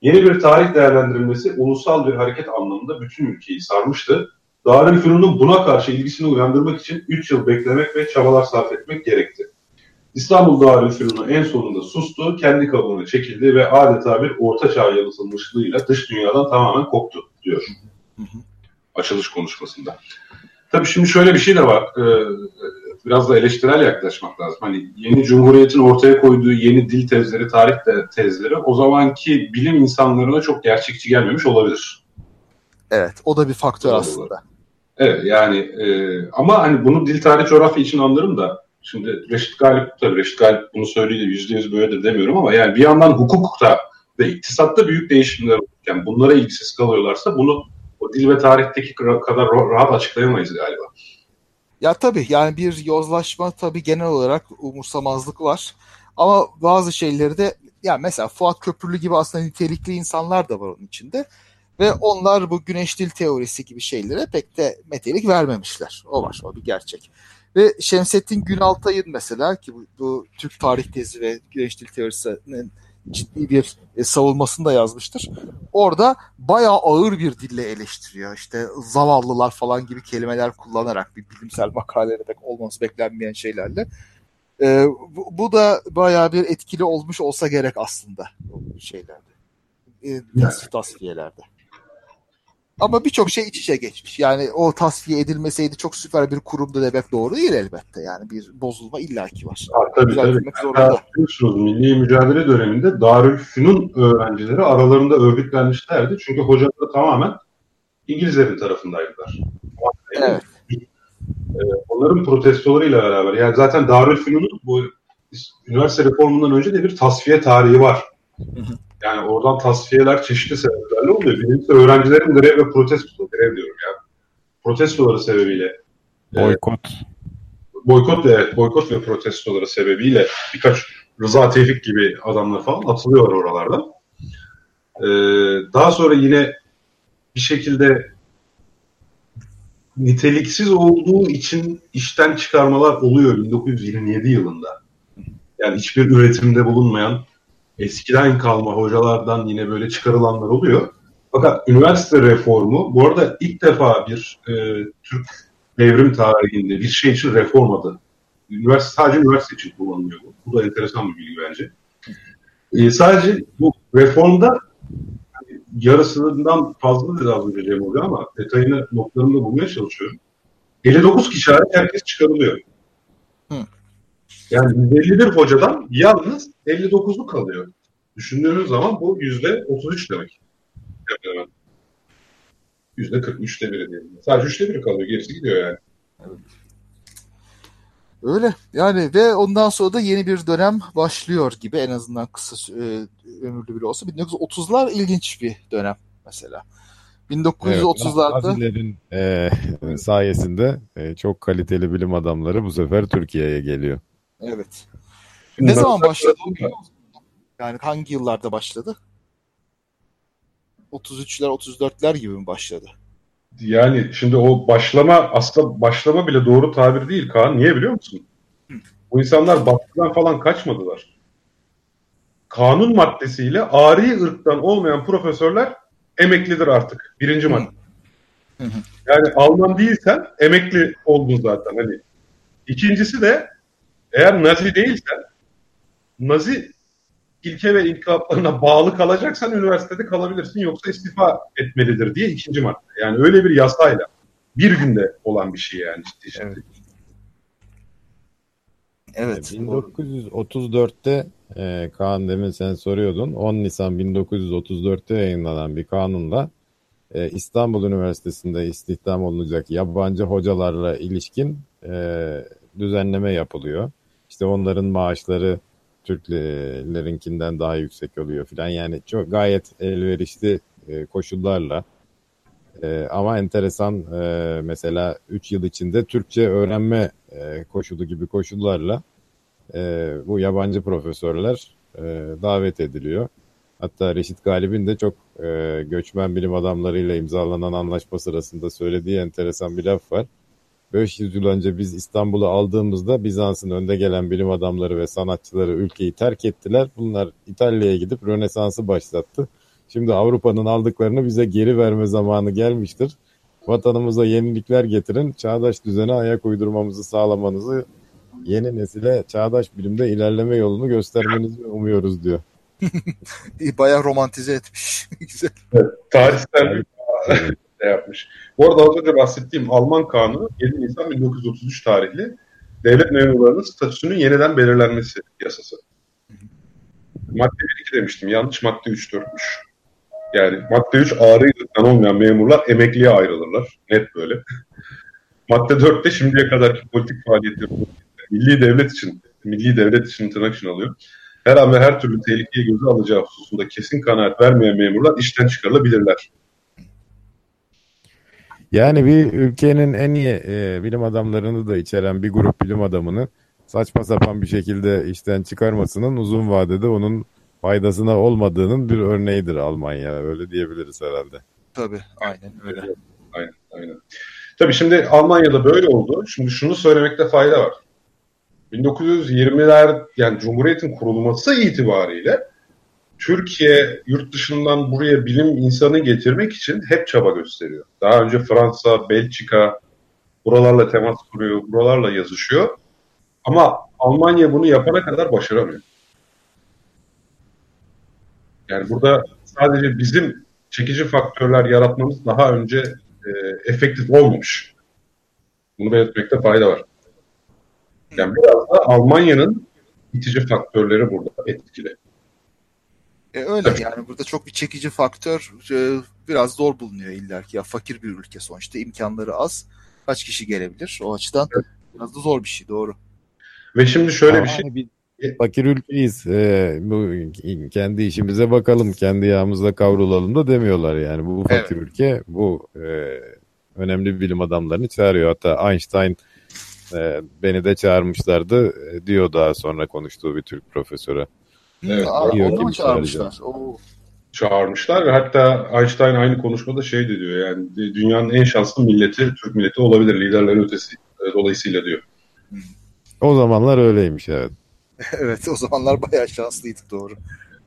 Yeni bir tarih değerlendirilmesi ulusal bir hareket anlamında bütün ülkeyi sarmıştı. Darülfünun'un buna karşı ilgisini uyandırmak için 3 yıl beklemek ve çabalar sarf etmek gerekti. İstanbul Darülfünun'u en sonunda sustu, kendi kabuğuna çekildi ve adeta bir orta çağ yalıtılmışlığıyla dış dünyadan tamamen koptu diyor. Açılış konuşmasında. Tabii şimdi şöyle bir şey de var. Ee, biraz da eleştirel yaklaşmak lazım. Hani yeni cumhuriyetin ortaya koyduğu yeni dil tezleri, tarih tezleri o zamanki bilim insanlarına çok gerçekçi gelmemiş olabilir. Evet, o da bir faktör Doğru. aslında. Evet, yani e, ama hani bunu dil tarih coğrafya için anlarım da şimdi Reşit Galip tabii Reşit Galip bunu söyledi yüzde yüz böyledir demiyorum ama yani bir yandan hukukta ve iktisatta büyük değişimler olurken bunlara ilgisiz kalıyorlarsa bunu o dil ve tarihteki kadar rahat açıklayamayız galiba. Ya tabii yani bir yozlaşma tabii genel olarak umursamazlık var. Ama bazı şeyleri de ya mesela Fuat Köprülü gibi aslında nitelikli insanlar da var onun içinde. Ve onlar bu güneş dil teorisi gibi şeylere pek de metelik vermemişler. O var, o bir gerçek. Ve Şemsettin Günaltay'ın mesela ki bu, bu Türk tarih tezi ve güneş dil teorisinin ciddi bir e, savunmasını da yazmıştır. Orada bayağı ağır bir dille eleştiriyor. İşte zavallılar falan gibi kelimeler kullanarak bir bilimsel makalede pek olması beklenmeyen şeylerle. E, bu, bu da bayağı bir etkili olmuş olsa gerek aslında şeylerde. E, tasfiyelerde. Ama birçok şey iç içe geçmiş. Yani o tasfiye edilmeseydi çok süper bir kurumdu demek doğru değil elbette. Yani bir bozulma illaki var. Ha, tabii tabii. Biliyorsunuz Milli Mücadele döneminde Darülfünun öğrencileri aralarında örgütlenmişlerdi. Çünkü hocaları tamamen İngilizlerin tarafındaydılar. Evet. Ee, onların protestolarıyla beraber. Yani zaten Darülfünun'un bu üniversite reformundan önce de bir tasfiye tarihi var. Yani oradan tasfiyeler çeşitli sebeplerle oluyor. Birincisi öğrencilerin grev ve protesto, grev diyorum ya. Protestoları sebebiyle. E, boykot. E, boykot, evet, boykot ve protestoları sebebiyle birkaç Rıza Tevfik gibi adamlar falan atılıyor oralarda. Ee, daha sonra yine bir şekilde niteliksiz olduğu için işten çıkarmalar oluyor 1927 yılında. Yani hiçbir üretimde bulunmayan eskiden kalma hocalardan yine böyle çıkarılanlar oluyor. Fakat üniversite reformu bu arada ilk defa bir e, Türk devrim tarihinde bir şey için reform adı. Üniversite, sadece üniversite için kullanılıyor bu. Bu da enteresan bir bilgi bence. E, sadece bu reformda yarısından fazla da az önce oluyor ama detayını notlarımda bulmaya çalışıyorum. 59 kişi hariç herkes çıkarılıyor. Hı. Yani 151 hocadan yalnız 59'u kalıyor. Düşündüğünüz zaman bu yüzde 33 demek. Yüzde 43'te biri diyelim. Sadece üçte biri kalıyor. Gerisi gidiyor yani. Evet. Öyle yani ve ondan sonra da yeni bir dönem başlıyor gibi en azından kısa e, ömürlü bile olsa 1930'lar ilginç bir dönem mesela. 1930'larda evet, e, sayesinde e, çok kaliteli bilim adamları bu sefer Türkiye'ye geliyor. Evet. Şimdi ne zaman başladı o Yani hangi yıllarda başladı? 33'ler 34'ler gibi mi başladı? Yani şimdi o başlama aslında başlama bile doğru tabir değil Kaan. Niye biliyor musun? Bu insanlar baskıdan falan kaçmadılar. Kanun maddesiyle ari ırktan olmayan profesörler emeklidir artık. Birinci madde. Yani Alman değilsen emekli oldun zaten. Hani İkincisi de eğer Nazi değilsen Nazi ilke ve inkılaplarına bağlı kalacaksan üniversitede kalabilirsin yoksa istifa etmelidir diye ikinci madde. Yani öyle bir yasayla bir günde olan bir şey yani ciddi ciddi. Evet. Evet. 1934'te e, Kaan demin sen soruyordun. 10 Nisan 1934'te yayınlanan bir kanunla e, İstanbul Üniversitesi'nde istihdam olunacak yabancı hocalarla ilişkin e, düzenleme yapılıyor. İşte onların maaşları Türklerinkinden daha yüksek oluyor filan. Yani çok gayet elverişli e, koşullarla e, ama enteresan e, mesela 3 yıl içinde Türkçe öğrenme koşulu gibi koşullarla bu yabancı profesörler davet ediliyor. Hatta Reşit Galip'in de çok göçmen bilim adamlarıyla imzalanan anlaşma sırasında söylediği enteresan bir laf var. 500 yıl önce biz İstanbul'u aldığımızda Bizans'ın önde gelen bilim adamları ve sanatçıları ülkeyi terk ettiler. Bunlar İtalya'ya gidip Rönesans'ı başlattı. Şimdi Avrupa'nın aldıklarını bize geri verme zamanı gelmiştir. Vatanımıza yenilikler getirin, çağdaş düzene ayak uydurmamızı sağlamanızı, yeni nesile çağdaş bilimde ilerleme yolunu göstermenizi umuyoruz diyor. Bayağı romantize etmiş. Güzel. Evet, tarihsel bir de yapmış. Bu arada az önce bahsettiğim Alman kanunu 7 Nisan 1933 tarihli devlet memurlarının statüsünün yeniden belirlenmesi yasası. Madde 1-2 demiştim. Yanlış madde 3-4'müş. Yani madde 3 ağrı yılından olmayan memurlar emekliye ayrılırlar. Net böyle. madde 4'te şimdiye kadarki politik faaliyetleri milli devlet için, milli devlet için tırnak için alıyor. Her an ve her türlü tehlikeye göze alacağı hususunda kesin kanaat vermeyen memurlar işten çıkarılabilirler. Yani bir ülkenin en iyi e, bilim adamlarını da içeren bir grup bilim adamını saçma sapan bir şekilde işten çıkarmasının uzun vadede onun faydasına olmadığının bir örneğidir Almanya. Öyle diyebiliriz herhalde. Tabii aynen öyle. Aynen, aynen. Tabii şimdi Almanya'da böyle oldu. Şimdi şunu söylemekte fayda var. 1920'ler yani Cumhuriyet'in kurulması itibariyle Türkiye yurt dışından buraya bilim insanı getirmek için hep çaba gösteriyor. Daha önce Fransa, Belçika buralarla temas kuruyor, buralarla yazışıyor. Ama Almanya bunu yapana kadar başaramıyor. Yani burada sadece bizim çekici faktörler yaratmamız daha önce e, efektif olmamış. Bunu belirtmekte fayda var. Yani biraz da Almanya'nın itici faktörleri burada etkili. E öyle yani burada çok bir çekici faktör e, biraz zor bulunuyor illaki. Ya fakir bir ülke sonuçta imkanları az. Kaç kişi gelebilir? O açıdan evet. biraz da zor bir şey doğru. Ve şimdi şöyle yani bir şey. Bir fakir ülkeyiz. Ee, bu kendi işimize bakalım, kendi yağımızla kavrulalım da demiyorlar yani. Bu fakir evet. ülke bu e, önemli bilim adamlarını çağırıyor. Hatta Einstein e, beni de çağırmışlardı e, diyor daha sonra konuştuğu bir Türk profesöre. Evet, Aa, onu mu çağırmışlar? Oo. Çağırmışlar ve hatta Einstein aynı konuşmada şey de diyor yani dünyanın en şanslı milleti Türk milleti olabilir liderlerin ötesi e, dolayısıyla diyor. O zamanlar öyleymiş evet. evet o zamanlar bayağı şanslıydı doğru.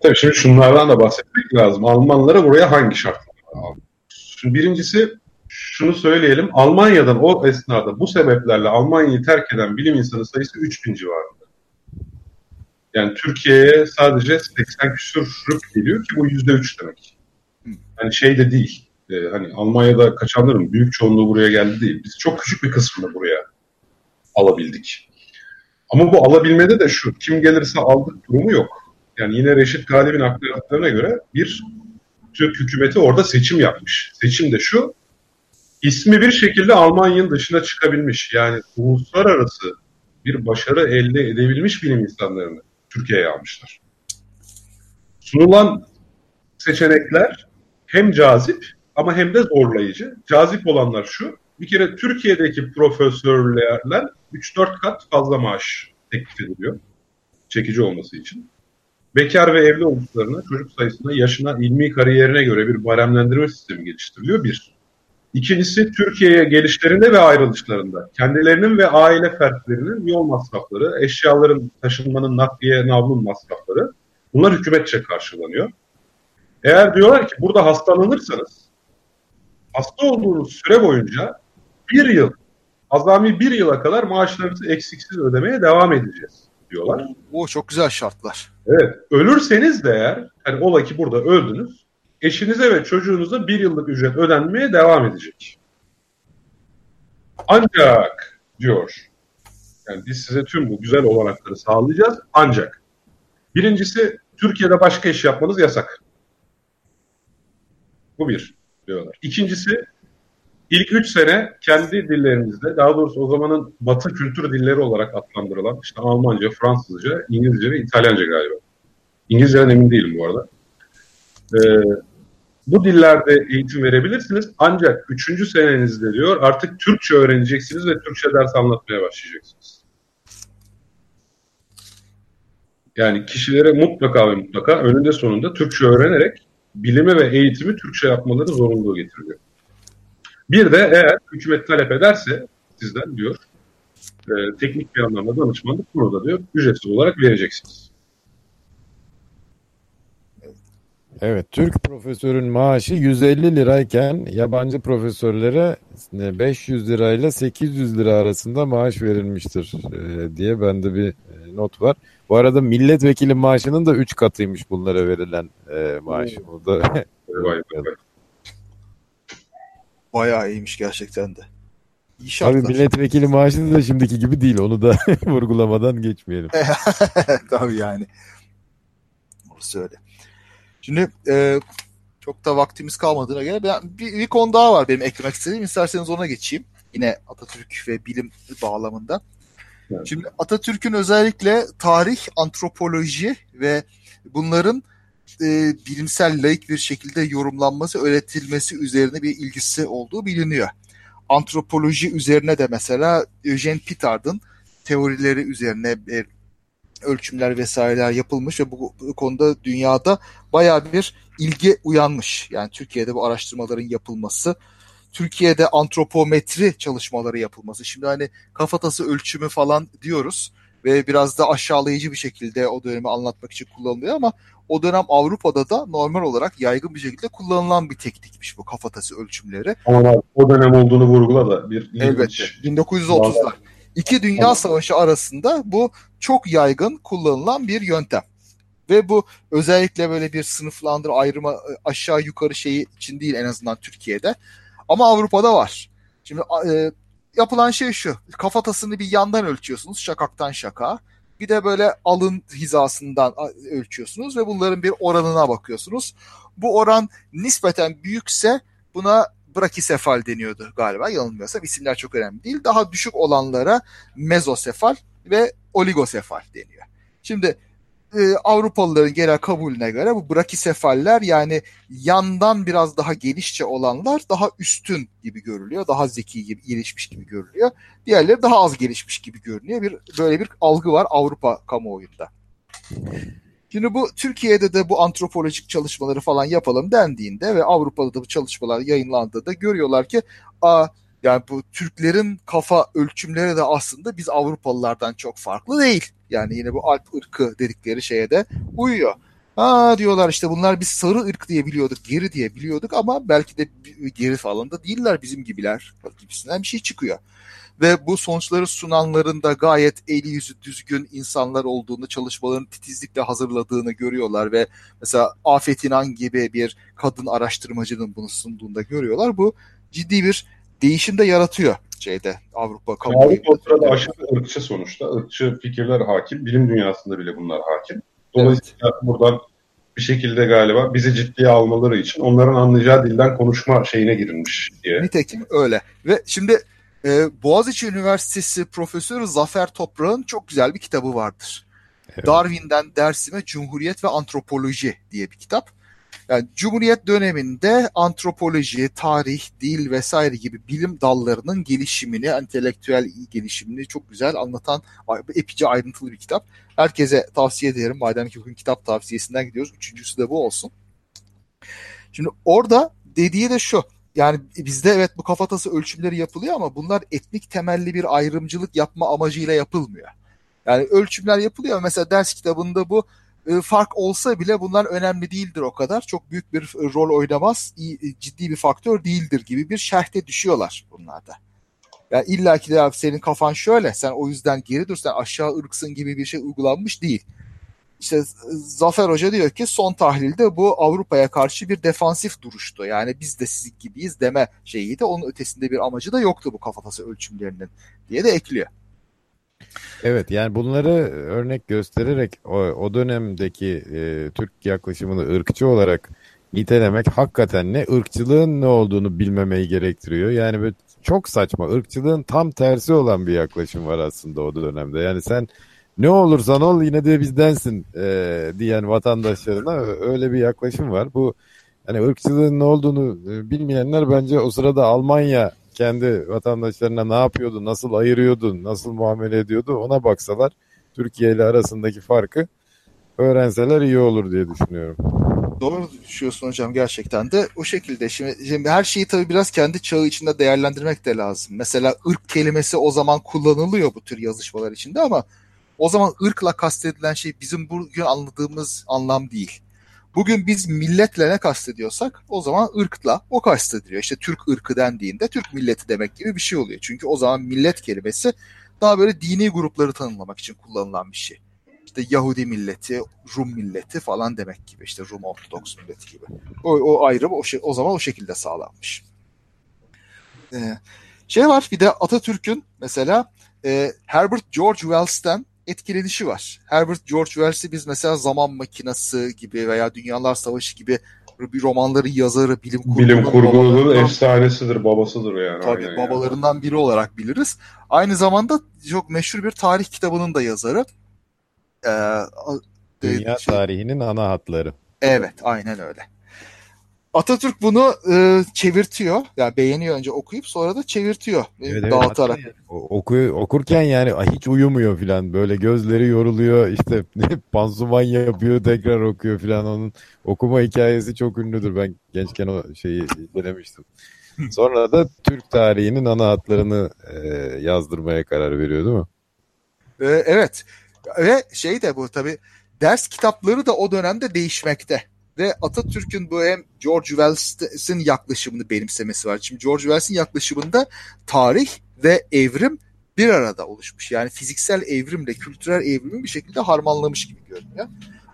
Tabii şimdi şunlardan da bahsetmek lazım. Almanlara buraya hangi şartlar aldı? Şimdi birincisi şunu söyleyelim. Almanya'dan o esnada bu sebeplerle Almanya'yı terk eden bilim insanı sayısı 3000 civarında. Yani Türkiye'ye sadece 80 küsur geliyor ki bu %3 demek. Yani şey de değil. E, hani Almanya'da kaçanların büyük çoğunluğu buraya geldi değil. Biz çok küçük bir kısmını buraya alabildik. Ama bu alabilmede de şu, kim gelirse aldık durumu yok. Yani yine Reşit Galip'in aktardıklarına göre bir Türk hükümeti orada seçim yapmış. Seçim de şu, ismi bir şekilde Almanya'nın dışına çıkabilmiş. Yani uluslararası bir başarı elde edebilmiş bilim insanlarını Türkiye'ye almışlar. Sunulan seçenekler hem cazip ama hem de zorlayıcı. Cazip olanlar şu, bir kere Türkiye'deki profesörlerden 3-4 kat fazla maaş teklif ediliyor. çekici olması için. Bekar ve evli olduklarına, çocuk sayısına, yaşına, ilmi kariyerine göre bir baremlendirme sistemi geliştiriliyor bir. İkincisi Türkiye'ye gelişlerinde ve ayrılışlarında kendilerinin ve aile fertlerinin yol masrafları, eşyaların taşınmanın, nakliye, navlun masrafları bunlar hükümetçe karşılanıyor. Eğer diyorlar ki burada hastalanırsanız hasta olduğunuz süre boyunca bir yıl, azami bir yıla kadar maaşlarınızı eksiksiz ödemeye devam edeceğiz diyorlar. O çok güzel şartlar. Evet. Ölürseniz de eğer, hani ola ki burada öldünüz, eşinize ve çocuğunuza bir yıllık ücret ödenmeye devam edecek. Ancak diyor, yani biz size tüm bu güzel olanakları sağlayacağız ancak birincisi Türkiye'de başka iş yapmanız yasak. Bu bir diyorlar. İkincisi ilk üç sene kendi dillerinizde daha doğrusu o zamanın batı kültür dilleri olarak adlandırılan işte Almanca, Fransızca, İngilizce ve İtalyanca galiba. İngilizceden emin değilim bu arada. Ee, bu dillerde eğitim verebilirsiniz. Ancak üçüncü senenizde diyor artık Türkçe öğreneceksiniz ve Türkçe ders anlatmaya başlayacaksınız. Yani kişilere mutlaka ve mutlaka önünde sonunda Türkçe öğrenerek bilimi ve eğitimi Türkçe yapmaları zorunluluğu getiriliyor. Bir de eğer hükümet talep ederse sizden diyor e, teknik bir anlamda danışmanlık bunu da diyor ücretsiz olarak vereceksiniz. Evet, Türk profesörün maaşı 150 lirayken yabancı profesörlere 500 lirayla 800 lira arasında maaş verilmiştir e, diye bende bir e, not var. Bu arada milletvekili maaşının da 3 katıymış bunlara verilen e, maaş. O da Vay vay. Bayağı iyiymiş gerçekten de. İyi Tabii şartlar. milletvekili maaşı da şimdiki gibi değil. Onu da vurgulamadan geçmeyelim. Tabii yani. Orası öyle. Şimdi e, çok da vaktimiz kalmadığına göre ben, bir, bir konu daha var benim eklemek istediğim. İsterseniz ona geçeyim. Yine Atatürk ve bilim bağlamında. Evet. Şimdi Atatürk'ün özellikle tarih, antropoloji ve bunların e, bilimsel laik bir şekilde yorumlanması, öğretilmesi üzerine bir ilgisi olduğu biliniyor. Antropoloji üzerine de mesela Eugene Pitard'ın teorileri üzerine e, ölçümler vesaireler yapılmış ve bu, bu konuda dünyada bayağı bir ilgi uyanmış. Yani Türkiye'de bu araştırmaların yapılması, Türkiye'de antropometri çalışmaları yapılması. Şimdi hani kafatası ölçümü falan diyoruz ve biraz da aşağılayıcı bir şekilde o dönemi anlatmak için kullanılıyor ama o dönem Avrupa'da da normal olarak yaygın bir şekilde kullanılan bir teknikmiş bu kafatası ölçümleri. Ama o dönem olduğunu vurgula da bir Elbette. 1930'lar. İki Dünya. Savaşı arasında bu çok yaygın kullanılan bir yöntem. Ve bu özellikle böyle bir sınıflandır ayrıma e, aşağı yukarı şeyi için değil en azından Türkiye'de. Ama Avrupa'da var. Şimdi e, yapılan şey şu. Kafatasını bir yandan ölçüyorsunuz şakaktan şaka. Bir de böyle alın hizasından ölçüyorsunuz ve bunların bir oranına bakıyorsunuz. Bu oran nispeten büyükse buna brakisefal deniyordu galiba yanılmıyorsam. isimler çok önemli değil. Daha düşük olanlara mezosefal ve oligosefal deniyor. Şimdi e, Avrupalıların genel kabulüne göre bu brakisefaller yani yandan biraz daha genişçe olanlar daha üstün gibi görülüyor. Daha zeki gibi gelişmiş gibi görülüyor. Diğerleri daha az gelişmiş gibi görünüyor. Bir böyle bir algı var Avrupa kamuoyunda. Şimdi bu Türkiye'de de bu antropolojik çalışmaları falan yapalım dendiğinde ve Avrupa'da da bu çalışmalar yayınlandığında görüyorlar ki a yani bu Türklerin kafa ölçümleri de aslında biz Avrupalılardan çok farklı değil. Yani yine bu Alp ırkı dedikleri şeye de uyuyor. Ha diyorlar işte bunlar biz sarı ırk diye biliyorduk, geri diye biliyorduk ama belki de geri falan da değiller bizim gibiler gibisinden bir şey çıkıyor. Ve bu sonuçları sunanların da gayet eli yüzü düzgün insanlar olduğunu, çalışmalarını titizlikle hazırladığını görüyorlar ve mesela Afet İnan gibi bir kadın araştırmacının bunu sunduğunda görüyorlar. Bu ciddi bir değişim de yaratıyor şeyde Avrupa kamuoyunda. Avrupa o sırada aşırı ırkçı sonuçta. Irkçı fikirler hakim. Bilim dünyasında bile bunlar hakim. Dolayısıyla evet. buradan bir şekilde galiba bizi ciddiye almaları için onların anlayacağı dilden konuşma şeyine girilmiş diye. Nitekim öyle. Ve şimdi e, Boğaziçi Üniversitesi Profesörü Zafer Toprak'ın çok güzel bir kitabı vardır. Evet. Darwin'den Dersim'e Cumhuriyet ve Antropoloji diye bir kitap. Yani Cumhuriyet döneminde antropoloji, tarih, dil vesaire gibi bilim dallarının gelişimini, entelektüel gelişimini çok güzel anlatan epeyce ayrıntılı bir kitap. Herkese tavsiye ederim. Madem ki bugün kitap tavsiyesinden gidiyoruz. Üçüncüsü de bu olsun. Şimdi orada dediği de şu. Yani bizde evet bu kafatası ölçümleri yapılıyor ama bunlar etnik temelli bir ayrımcılık yapma amacıyla yapılmıyor. Yani ölçümler yapılıyor. Mesela ders kitabında bu e, fark olsa bile bunlar önemli değildir o kadar. Çok büyük bir rol oynamaz, iyi, ciddi bir faktör değildir gibi bir şerhte düşüyorlar bunlarda. Yani illa ki de abi senin kafan şöyle, sen o yüzden geri dur, sen aşağı ırksın gibi bir şey uygulanmış değil. İşte Zafer Hoca diyor ki son tahlilde bu Avrupa'ya karşı bir defansif duruştu. Yani biz de sizin gibiyiz deme şeyiydi. Onun ötesinde bir amacı da yoktu bu kafatası ölçümlerinin diye de ekliyor. Evet yani bunları örnek göstererek o, o dönemdeki e, Türk yaklaşımını ırkçı olarak nitelemek hakikaten ne ırkçılığın ne olduğunu bilmemeyi gerektiriyor. Yani böyle çok saçma. Irkçılığın tam tersi olan bir yaklaşım var aslında o dönemde. Yani sen ne olursan ol yine de bizdensin e, diyen vatandaşlarına öyle bir yaklaşım var. Bu yani ırkçılığın ne olduğunu e, bilmeyenler bence o sırada Almanya kendi vatandaşlarına ne yapıyordu, nasıl ayırıyordu, nasıl muamele ediyordu ona baksalar Türkiye ile arasındaki farkı öğrenseler iyi olur diye düşünüyorum. Doğru düşünüyorsun hocam gerçekten de o şekilde. Şimdi, şimdi her şeyi tabii biraz kendi çağı içinde değerlendirmek de lazım. Mesela ırk kelimesi o zaman kullanılıyor bu tür yazışmalar içinde ama o zaman ırkla kastedilen şey bizim bugün anladığımız anlam değil. Bugün biz milletle ne kastediyorsak o zaman ırkla o kastediliyor. İşte Türk ırkı dendiğinde Türk milleti demek gibi bir şey oluyor. Çünkü o zaman millet kelimesi daha böyle dini grupları tanımlamak için kullanılan bir şey. İşte Yahudi milleti, Rum milleti falan demek gibi. İşte Rum Ortodoks milleti gibi. O, o ayrım o, o zaman o şekilde sağlanmış. Ee, şey var bir de Atatürk'ün mesela e, Herbert George Wells'ten etkilenişi var. Herbert George Wells'i biz mesela Zaman Makinası gibi veya Dünyalar Savaşı gibi bir romanların yazarı, bilim kurgunun, bilim kurgunun efsanesidir, babasıdır yani. Tabii Aynen babalarından yani. biri olarak biliriz. Aynı zamanda çok meşhur bir tarih kitabının da yazarı. Ee, Dünya şey, tarihinin ana hatları. Evet, aynen öyle. Atatürk bunu e, çevirtiyor. Yani beğeniyor önce okuyup sonra da çevirtiyor. Evet, evet, dağıtarak. Yani, oku, okurken yani hiç uyumuyor filan. Böyle gözleri yoruluyor. işte pansuman yapıyor tekrar okuyor filan. Onun okuma hikayesi çok ünlüdür. Ben gençken o şeyi denemiştim. Sonra da Türk tarihinin ana hatlarını e, yazdırmaya karar veriyor değil mi? E, evet. Ve şey de bu tabii ders kitapları da o dönemde değişmekte ve Atatürk'ün bu hem George Wells'in yaklaşımını benimsemesi var. Şimdi George Wells'in yaklaşımında tarih ve evrim bir arada oluşmuş. Yani fiziksel evrimle kültürel evrimi bir şekilde harmanlamış gibi görünüyor.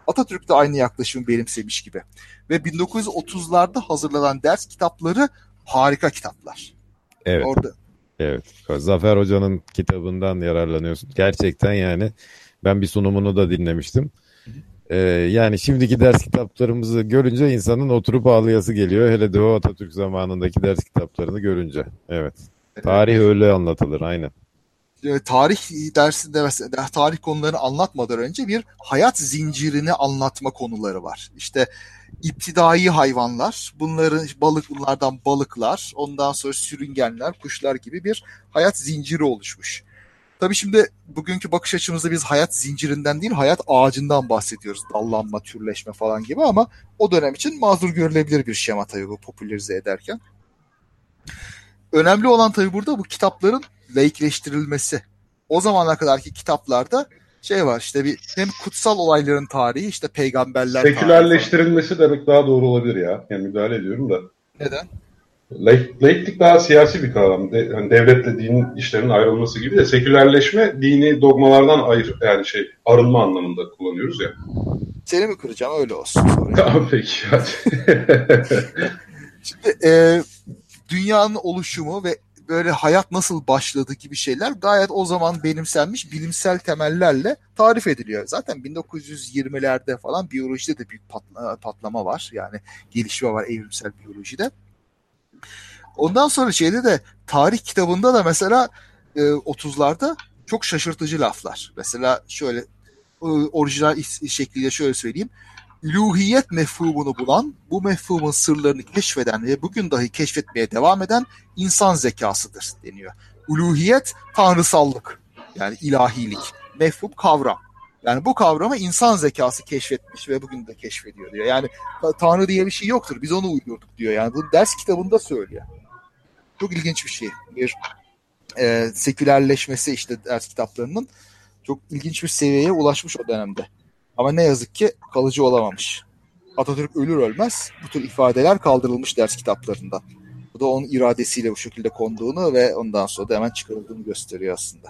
Atatürk de aynı yaklaşımı benimsemiş gibi. Ve 1930'larda hazırlanan ders kitapları harika kitaplar. Evet. Orada. Evet. Zafer Hoca'nın kitabından yararlanıyorsun. Gerçekten yani ben bir sunumunu da dinlemiştim. Ee, yani şimdiki ders kitaplarımızı görünce insanın oturup ağlayası geliyor. Hele de o Atatürk zamanındaki ders kitaplarını görünce. Evet. Tarih öyle anlatılır aynen. Tarih dersinde mesela tarih konularını anlatmadan önce bir hayat zincirini anlatma konuları var. İşte iptidai hayvanlar, bunların balık bunlardan balıklar, ondan sonra sürüngenler, kuşlar gibi bir hayat zinciri oluşmuş. Tabii şimdi bugünkü bakış açımızda biz hayat zincirinden değil hayat ağacından bahsediyoruz. Dallanma, türleşme falan gibi ama o dönem için mazur görülebilir bir şema tabii bu popülerize ederken. Önemli olan tabii burada bu kitapların laikleştirilmesi. O zamana kadarki kitaplarda şey var işte bir hem kutsal olayların tarihi işte peygamberler Sekülerleştirilmesi demek daha doğru olabilir ya. Yani müdahale ediyorum da. Neden? Laiklik daha siyasi bir kavram. De, yani devletle dinin işlerinin ayrılması gibi de sekülerleşme dini dogmalardan ayır yani şey arınma anlamında kullanıyoruz ya. Seni mi kıracağım öyle olsun. Tamam peki hadi. Şimdi e, dünyanın oluşumu ve böyle hayat nasıl başladı gibi şeyler gayet o zaman benimsenmiş bilimsel temellerle tarif ediliyor. Zaten 1920'lerde falan biyolojide de büyük patlama var. Yani gelişme var evrimsel biyolojide. Ondan sonra şeyde de tarih kitabında da mesela e, 30'larda çok şaşırtıcı laflar. Mesela şöyle orijinal şekliyle şöyle söyleyeyim. üluhiyet mefhumunu bulan, bu mefhumun sırlarını keşfeden ve bugün dahi keşfetmeye devam eden insan zekasıdır deniyor. Uluhiyet tanrısallık yani ilahilik, mefhum kavram. Yani bu kavramı insan zekası keşfetmiş ve bugün de keşfediyor diyor. Yani Tanrı diye bir şey yoktur. Biz onu uydurduk diyor. Yani bunu ders kitabında söylüyor. Çok ilginç bir şey. Bir e, sekülerleşmesi işte ders kitaplarının çok ilginç bir seviyeye ulaşmış o dönemde. Ama ne yazık ki kalıcı olamamış. Atatürk ölür ölmez bu tür ifadeler kaldırılmış ders kitaplarında. Bu da onun iradesiyle bu şekilde konduğunu ve ondan sonra da hemen çıkarıldığını gösteriyor aslında.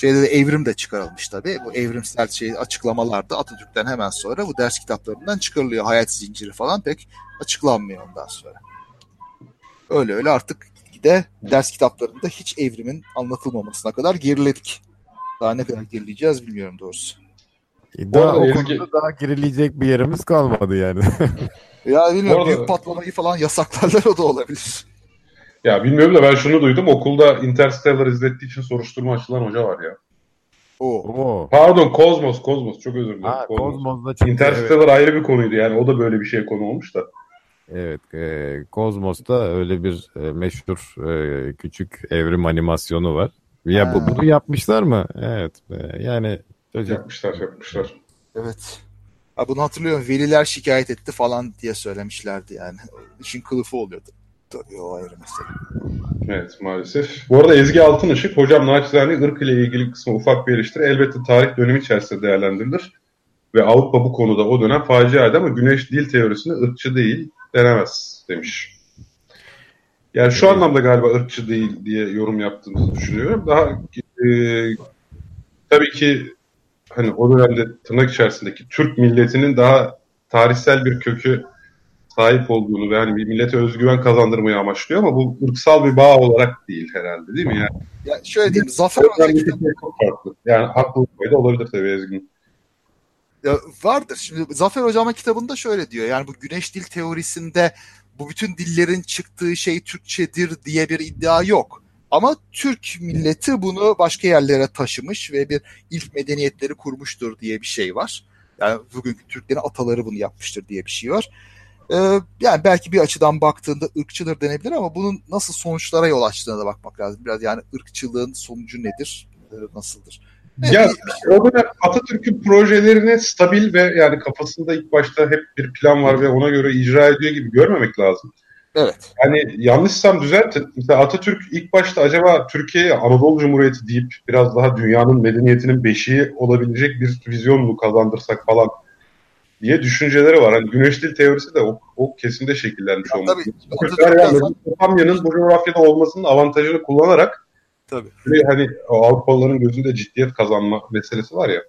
Şeyde de evrim de çıkarılmış tabii. Bu evrimsel şey açıklamalarda Atatürk'ten hemen sonra bu ders kitaplarından çıkarılıyor. Hayat zinciri falan pek açıklanmıyor ondan sonra. Öyle öyle artık de ders kitaplarında hiç evrimin anlatılmamasına kadar geriledik. Daha ne kadar gerileyeceğiz bilmiyorum doğrusu. Daha o konuda daha gerileyecek bir yerimiz kalmadı yani. ya bilmiyorum arada... büyük patlamayı falan yasaklarlar o da olabilir. Ya bilmiyorum da ben şunu duydum. Okulda Interstellar izlettiği için soruşturma açılan hoca var ya. Oo. Pardon Kozmos, Kozmos çok özür dilerim. Ha, Kozmos'da çıktı. Interstellar evet. ayrı bir konuydu yani o da böyle bir şey konu olmuş da. Evet, e, Kozmos'ta öyle bir e, meşhur e, küçük evrim animasyonu var. Ya bu, bunu yapmışlar mı? Evet. E, yani çocuk... yapmışlar, yapmışlar. Evet. Ha, bunu hatırlıyorum. Veliler şikayet etti falan diye söylemişlerdi yani. İşin kılıfı oluyordu. Tabii o ayrı mesele. Evet maalesef. Bu arada Ezgi Altınışık, hocam naçizane ırk ile ilgili kısmı ufak bir eleştiri. Elbette tarih dönemi içerisinde değerlendirilir. Ve Avrupa bu konuda o dönem faciaydı ama güneş dil teorisinde ırkçı değil denemez demiş. Yani şu anlamda galiba ırkçı değil diye yorum yaptığımızı düşünüyorum. Daha e, tabii ki hani o dönemde tırnak içerisindeki Türk milletinin daha tarihsel bir kökü sahip olduğunu ve hani bir millete özgüven kazandırmayı amaçlıyor ama bu ırksal bir bağ olarak değil herhalde değil mi? Yani, ya şöyle diyeyim Zafer Hoca kitabı... farklı. Yani haklı da olabilir tabii Ezgin. Ya vardır. Şimdi Zafer Hocam'ın kitabında şöyle diyor. Yani bu güneş dil teorisinde bu bütün dillerin çıktığı şey Türkçedir diye bir iddia yok. Ama Türk milleti bunu başka yerlere taşımış ve bir ilk medeniyetleri kurmuştur diye bir şey var. Yani bugünkü Türklerin ataları bunu yapmıştır diye bir şey var. Ee, yani belki bir açıdan baktığında ırkçıdır denebilir ama bunun nasıl sonuçlara yol açtığına da bakmak lazım. Biraz yani ırkçılığın sonucu nedir, e, nasıldır? Ya o dönem Atatürk'ün projelerine stabil ve yani kafasında ilk başta hep bir plan var ve ona göre icra ediyor gibi görmemek lazım. Evet. Yani yanlışsam düzeltin. Mesela Atatürk ilk başta acaba Türkiye'ye Anadolu Cumhuriyeti deyip biraz daha dünyanın medeniyetinin beşiği olabilecek bir vizyon mu kazandırsak falan diye düşünceleri var. Hani güneş dil teorisi de o, o kesimde şekillenmiş olması. Tabii. Atatürk'ün bu coğrafyada olmasının avantajını kullanarak Tabii. Ve hani Avrupalıların gözünde ciddiyet kazanma meselesi var ya. ya.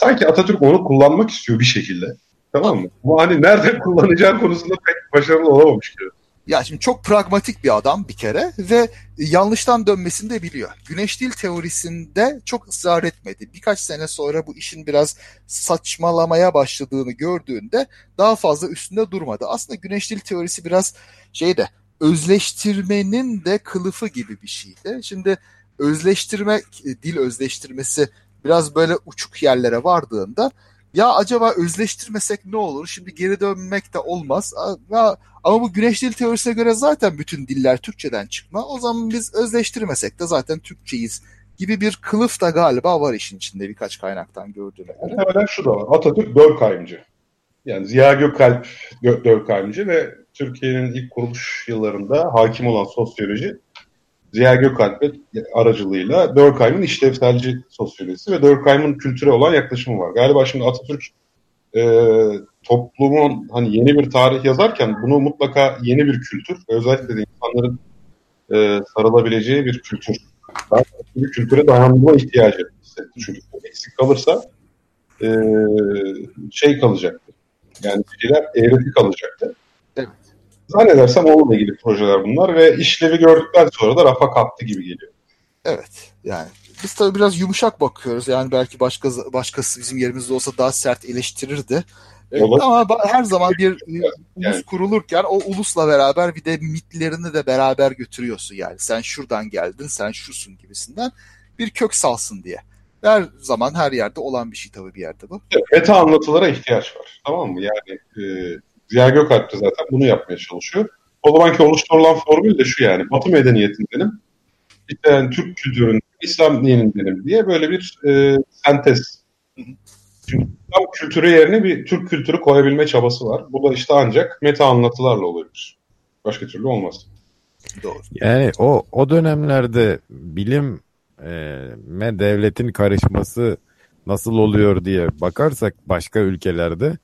Sanki Atatürk onu kullanmak istiyor bir şekilde. Tamam mı? Ama hani nerede kullanacağı konusunda pek başarılı olamamış gibi. Ya şimdi çok pragmatik bir adam bir kere ve yanlıştan dönmesini de biliyor. Güneş dil teorisinde çok ısrar etmedi. Birkaç sene sonra bu işin biraz saçmalamaya başladığını gördüğünde daha fazla üstünde durmadı. Aslında güneş dil teorisi biraz şeyde özleştirmenin de kılıfı gibi bir şeydi. Şimdi özleştirme, dil özleştirmesi biraz böyle uçuk yerlere vardığında ya acaba özleştirmesek ne olur? Şimdi geri dönmek de olmaz. Ya, ama bu güneş dil teorisine göre zaten bütün diller Türkçeden çıkma. O zaman biz özleştirmesek de zaten Türkçeyiz gibi bir kılıf da galiba var işin içinde birkaç kaynaktan gördüğüme göre. Muhtemelen şu da var. Atatürk Dörkheimci. Yani Ziya Gökalp Dörkheimci ve Türkiye'nin ilk kuruluş yıllarında hakim olan sosyoloji Ziya Gökalp aracılığıyla Durkheim'in işlevselci sosyolojisi ve Durkheim'in kültüre olan yaklaşımı var. Galiba şimdi Atatürk e, toplumun hani yeni bir tarih yazarken bunu mutlaka yeni bir kültür, özellikle de insanların e, sarılabileceği bir kültür, bir kültüre dayanma ihtiyacı hissetti. Çünkü eksik kalırsa e, şey kalacaktı. Yani şeyler eğreti kalacaktı. Zannedersem onunla ilgili projeler bunlar ve işlevi gördükten sonra da rafa kalktı gibi geliyor. Evet yani biz tabii biraz yumuşak bakıyoruz. Yani belki başka başkası bizim yerimizde olsa daha sert eleştirirdi. Evet, ama her zaman bir ulus yani. kurulurken o ulusla beraber bir de mitlerini de beraber götürüyorsun yani. Sen şuradan geldin, sen şusun gibisinden bir kök salsın diye. Her zaman her yerde olan bir şey tabii bir yerde bu. Evet, meta anlatılara ihtiyaç var. Tamam mı? Yani e, Ziya Gökalp de zaten bunu yapmaya çalışıyor. O zamanki oluşturulan formül de şu yani. Batı medeniyetindenim. İşte yani Türk kültürünün, İslam dinindenim diye böyle bir e, sentez. Çünkü İslam kültürü yerine bir Türk kültürü koyabilme çabası var. Bu da işte ancak meta anlatılarla olabilir. Başka türlü olmaz. Doğru. Yani o o dönemlerde bilim e, ve devletin karışması nasıl oluyor diye bakarsak başka ülkelerde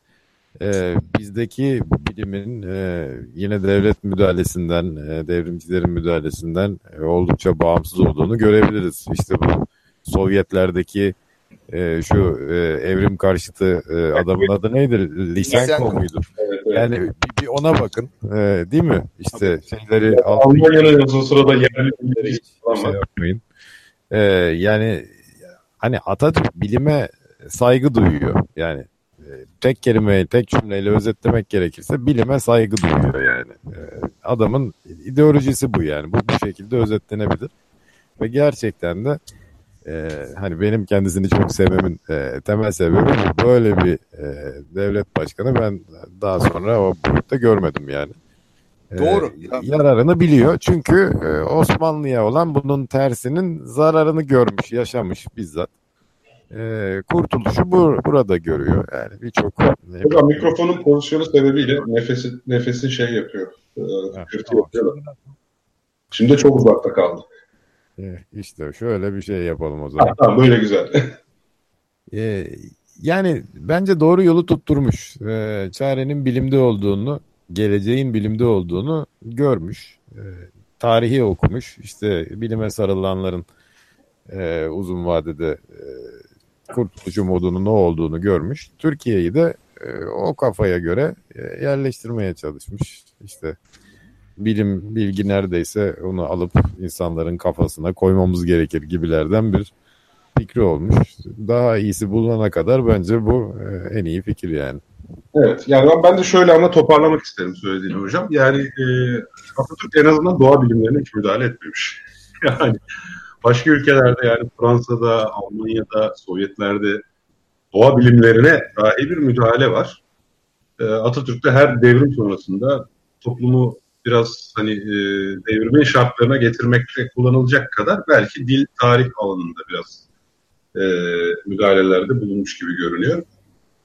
e, bizdeki bilimin e, yine devlet müdahalesinden, e, devrimcilerin müdahalesinden e, oldukça bağımsız olduğunu görebiliriz. İşte bu Sovyetlerdeki e, şu e, evrim karşıtı e, adamın adı neydi? Lisenko muydu? Evet, evet. Yani bir, bir ona bakın. E, değil mi? İşte şeyleri Almanya'nın yazı sırada yerli bilgileri hiç şey yapmayın. Ee, yani hani Atatürk bilime saygı duyuyor. Yani e, tek kelimeyle, tek cümleyle özetlemek gerekirse bilime saygı duyuyor yani. Ee, adamın ideolojisi bu yani. Bu bu şekilde özetlenebilir. Ve gerçekten de e, hani benim kendisini çok sevmemin e, temel sebebi bu. Böyle bir e, devlet başkanı ben daha sonra o boyutta görmedim yani. E, Doğru. yararını biliyor. Çünkü e, Osmanlı'ya olan bunun tersinin zararını görmüş, yaşamış bizzat. E, kurtuluşu bu, burada görüyor. Yani birçok Hocam mikrofonun pozisyonu sebebiyle nefesi, nefesi şey yapıyor. E, tamam. yapıyor. Şimdi çok uzakta kaldı. E, işte şöyle bir şey yapalım o zaman. Ha, tamam böyle güzel. E, yani bence doğru yolu tutturmuş. E, çarenin bilimde olduğunu, geleceğin bilimde olduğunu görmüş. E, tarihi okumuş. İşte bilime sarılanların e, uzun vadede e, kurtuluş umudunun ne olduğunu görmüş. Türkiye'yi de e, o kafaya göre e, yerleştirmeye çalışmış. İşte bilim, bilgi neredeyse onu alıp insanların kafasına koymamız gerekir gibilerden bir fikri olmuş. Daha iyisi bulunana kadar bence bu e, en iyi fikir yani. Evet. Yani ben de şöyle ama toparlamak isterim söylediğini hocam. Yani e, Atatürk en azından doğa bilimlerine hiç müdahale etmemiş. Yani başka ülkelerde yani Fransa'da, Almanya'da, Sovyetlerde doğa bilimlerine dahi bir müdahale var. E, Atatürk'te her devrim sonrasında toplumu biraz hani e, devrimin şartlarına getirmekte kullanılacak kadar belki dil, tarih alanında biraz e, müdahalelerde bulunmuş gibi görünüyor.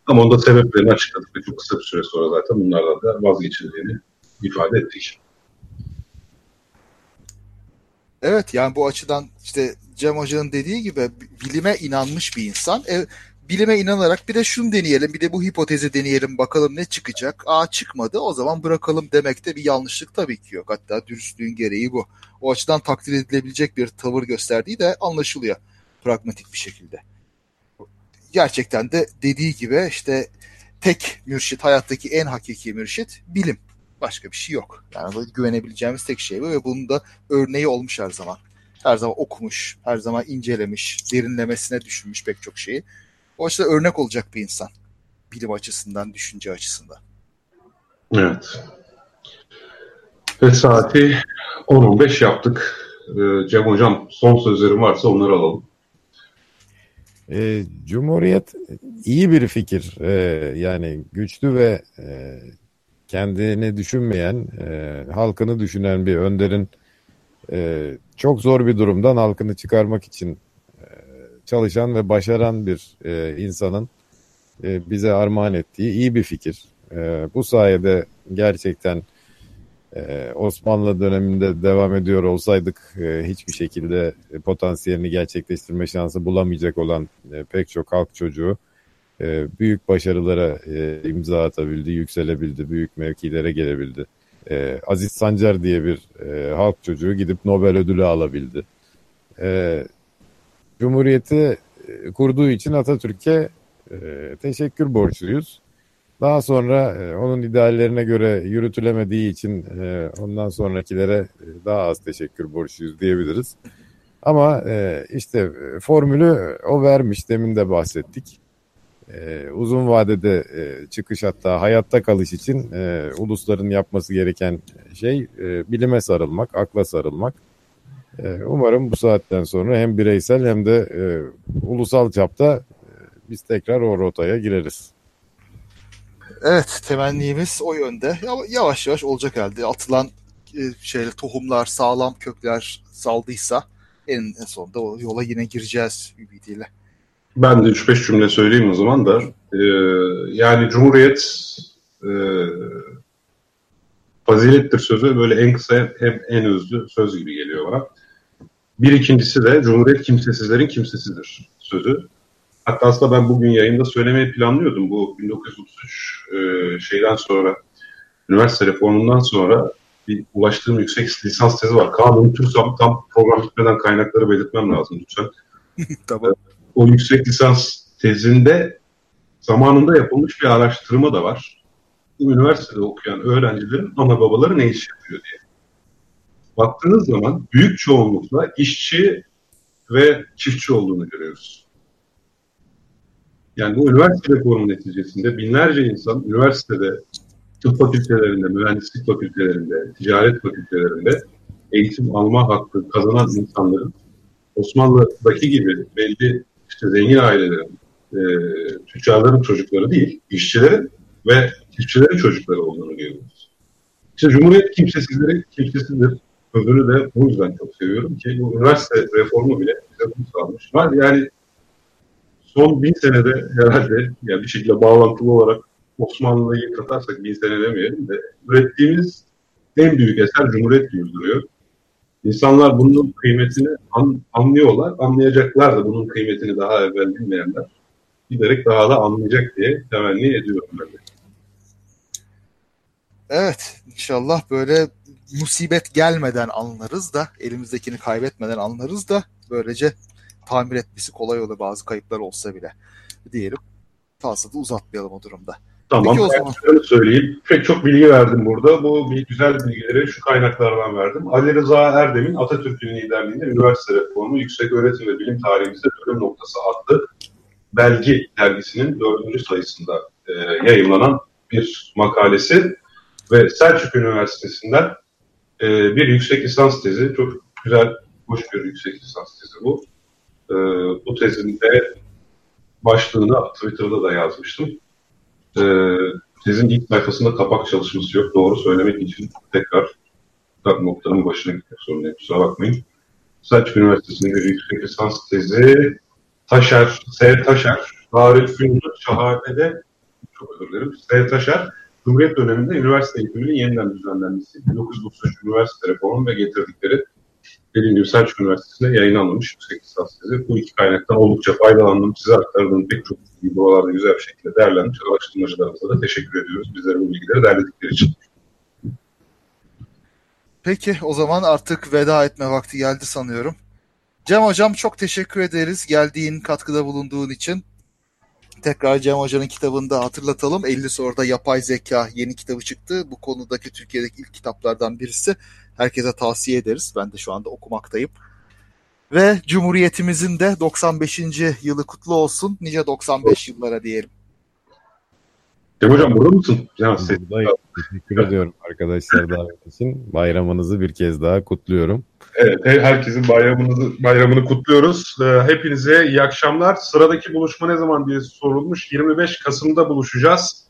Ama onda sebeplerini açıkladık ve çok kısa bir süre sonra zaten bunlardan da vazgeçildiğini ifade ettik. Evet yani bu açıdan işte Cem Hoca'nın dediği gibi bilime inanmış bir insan. E, bilime inanarak bir de şunu deneyelim, bir de bu hipotezi deneyelim bakalım ne çıkacak. Aa çıkmadı o zaman bırakalım demekte bir yanlışlık tabii ki yok. Hatta dürüstlüğün gereği bu. O açıdan takdir edilebilecek bir tavır gösterdiği de anlaşılıyor pragmatik bir şekilde. Gerçekten de dediği gibi işte tek mürşit, hayattaki en hakiki mürşit bilim. Başka bir şey yok. Yani böyle güvenebileceğimiz tek şey bu ve bunun da örneği olmuş her zaman. Her zaman okumuş, her zaman incelemiş, derinlemesine düşünmüş pek çok şeyi. O açıdan örnek olacak bir insan. Bilim açısından, düşünce açısından. Evet. Ve saati 10-15 yaptık. Ee, Cem Hocam son sözlerim varsa onları alalım. E, Cumhuriyet iyi bir fikir. E, yani güçlü ve e, kendini düşünmeyen, e, halkını düşünen bir önderin e, çok zor bir durumdan halkını çıkarmak için e, çalışan ve başaran bir e, insanın e, bize armağan ettiği iyi bir fikir. E, bu sayede gerçekten e, Osmanlı döneminde devam ediyor olsaydık e, hiçbir şekilde e, potansiyelini gerçekleştirme şansı bulamayacak olan e, pek çok halk çocuğu e, büyük başarılara e, imza atabildi, yükselebildi, büyük mevkilere gelebildi. E, Aziz Sancar diye bir e, halk çocuğu gidip Nobel ödülü alabildi. E, Cumhuriyeti e, kurduğu için Atatürk'e teşekkür borçluyuz. Daha sonra onun ideallerine göre yürütülemediği için ondan sonrakilere daha az teşekkür borçluyuz diyebiliriz. Ama işte formülü o vermiş demin de bahsettik. E, uzun vadede e, çıkış hatta hayatta kalış için e, ulusların yapması gereken şey e, bilime sarılmak, akla sarılmak. E, umarım bu saatten sonra hem bireysel hem de e, ulusal çapta e, biz tekrar o rotaya gireriz. Evet temennimiz o yönde. Yavaş yavaş olacak herhalde. Atılan e, şeyle tohumlar sağlam kökler saldıysa en sonunda o yola yine gireceğiz ümidiyle. Ben de 3-5 cümle söyleyeyim o zaman da. Ee, yani Cumhuriyet e, fazilettir sözü böyle en kısa hem en özlü söz gibi geliyor bana. Bir ikincisi de Cumhuriyet kimsesizlerin kimsesidir sözü. Hatta aslında ben bugün yayında söylemeyi planlıyordum. Bu 1933 e, şeyden sonra, üniversite reformundan sonra bir ulaştığım yüksek lisans tezi var. Kaan unutursam tam program bitmeden kaynakları belirtmem lazım lütfen. tamam. O yüksek lisans tezinde zamanında yapılmış bir araştırma da var. Üniversitede okuyan öğrencilerin ana babaları ne iş yapıyor diye. Baktığınız zaman büyük çoğunlukla işçi ve çiftçi olduğunu görüyoruz. Yani bu üniversite reformu neticesinde binlerce insan üniversitede tıp fakültelerinde, mühendislik fakültelerinde, ticaret fakültelerinde eğitim alma hakkı kazanan insanların Osmanlı'daki gibi belli işte zengin ailelerin, e, tüccarların çocukları değil, işçilerin ve çiftçilerin çocukları olduğunu görüyoruz. İşte Cumhuriyet kimsesizleri kimsesizdir. Sözünü de bu yüzden çok seviyorum ki bu üniversite reformu bile bize bunu sağlamış. Var yani son bin senede herhalde yani bir şekilde bağlantılı olarak Osmanlı'yı katarsak bin sene demeyelim de ürettiğimiz en büyük eser Cumhuriyet gibi duruyor. İnsanlar bunun kıymetini an, anlıyorlar, anlayacaklar da bunun kıymetini daha evvel bilmeyenler giderek daha da anlayacak diye temenni ediyorum ben de. Evet, inşallah böyle musibet gelmeden anlarız da, elimizdekini kaybetmeden anlarız da böylece tamir etmesi kolay olur bazı kayıplar olsa bile diyelim. Fazla da uzatmayalım o durumda. Tamam. Zaman. Şöyle söyleyeyim. Pek çok bilgi verdim burada. Bu güzel bilgileri şu kaynaklardan verdim. Ali Rıza Erdem'in Atatürk'ün liderliğinde üniversite reformu yüksek öğretim ve bilim tarihimizde bölüm noktası adlı belgi dergisinin dördüncü sayısında e, yayınlanan bir makalesi ve Selçuk Üniversitesi'nden e, bir yüksek lisans tezi. Çok güzel, hoş bir yüksek lisans tezi bu. E, bu tezin de başlığını Twitter'da da yazmıştım. E, tezin ilk sayfasında kapak çalışması yok. Doğru söylemek için tekrar noktanın başına gitmek zorundayım. Kusura bakmayın. Selçuk Üniversitesi'nde bir yüksek lisans tezi Taşer, S. Taşer, Tarih Günlü Şahane'de çok özür dilerim. S. Taşer, Cumhuriyet döneminde üniversite eğitiminin yeniden düzenlenmesi, 1933 üniversite reformu ve getirdikleri gibi Selçuk Üniversitesi'nde yayınlanmış yüksek lisans tezi. Bu iki kaynaktan oldukça faydalandım. Size aktardığım pek çok bilgi buralarda güzel bir şekilde değerlenmiş. Araştırmacılarımıza da teşekkür ediyoruz. Bizlere bu bilgileri derledikleri için. Peki o zaman artık veda etme vakti geldi sanıyorum. Cem Hocam çok teşekkür ederiz geldiğin, katkıda bulunduğun için. Tekrar Cem Hoca'nın kitabını da hatırlatalım. 50 soruda yapay zeka yeni kitabı çıktı. Bu konudaki Türkiye'deki ilk kitaplardan birisi. Herkese tavsiye ederiz. Ben de şu anda okumaktayım. Ve Cumhuriyetimizin de 95. yılı kutlu olsun. Nice 95 yıllara diyelim. Cem Hocam burada mısın? Buradayım. Teşekkür ediyorum arkadaşlar davet için. Bayramınızı bir kez daha kutluyorum. Evet, herkesin bayramını, bayramını kutluyoruz. Ee, hepinize iyi akşamlar. Sıradaki buluşma ne zaman diye sorulmuş. 25 Kasım'da buluşacağız.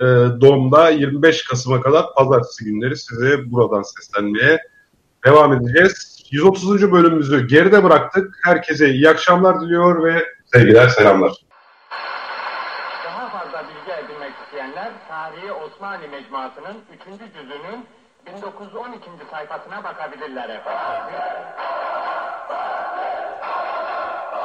Ee, Dom'da 25 Kasım'a kadar pazartesi günleri size buradan seslenmeye devam edeceğiz. 130. bölümümüzü geride bıraktık. Herkese iyi akşamlar diliyor ve sevgiler, selamlar. Daha fazla bilgi edinmek isteyenler Tarihi Osmanlı Mecmuası'nın 3. cüzünün 1912. sayfasına bakabilirler efendim.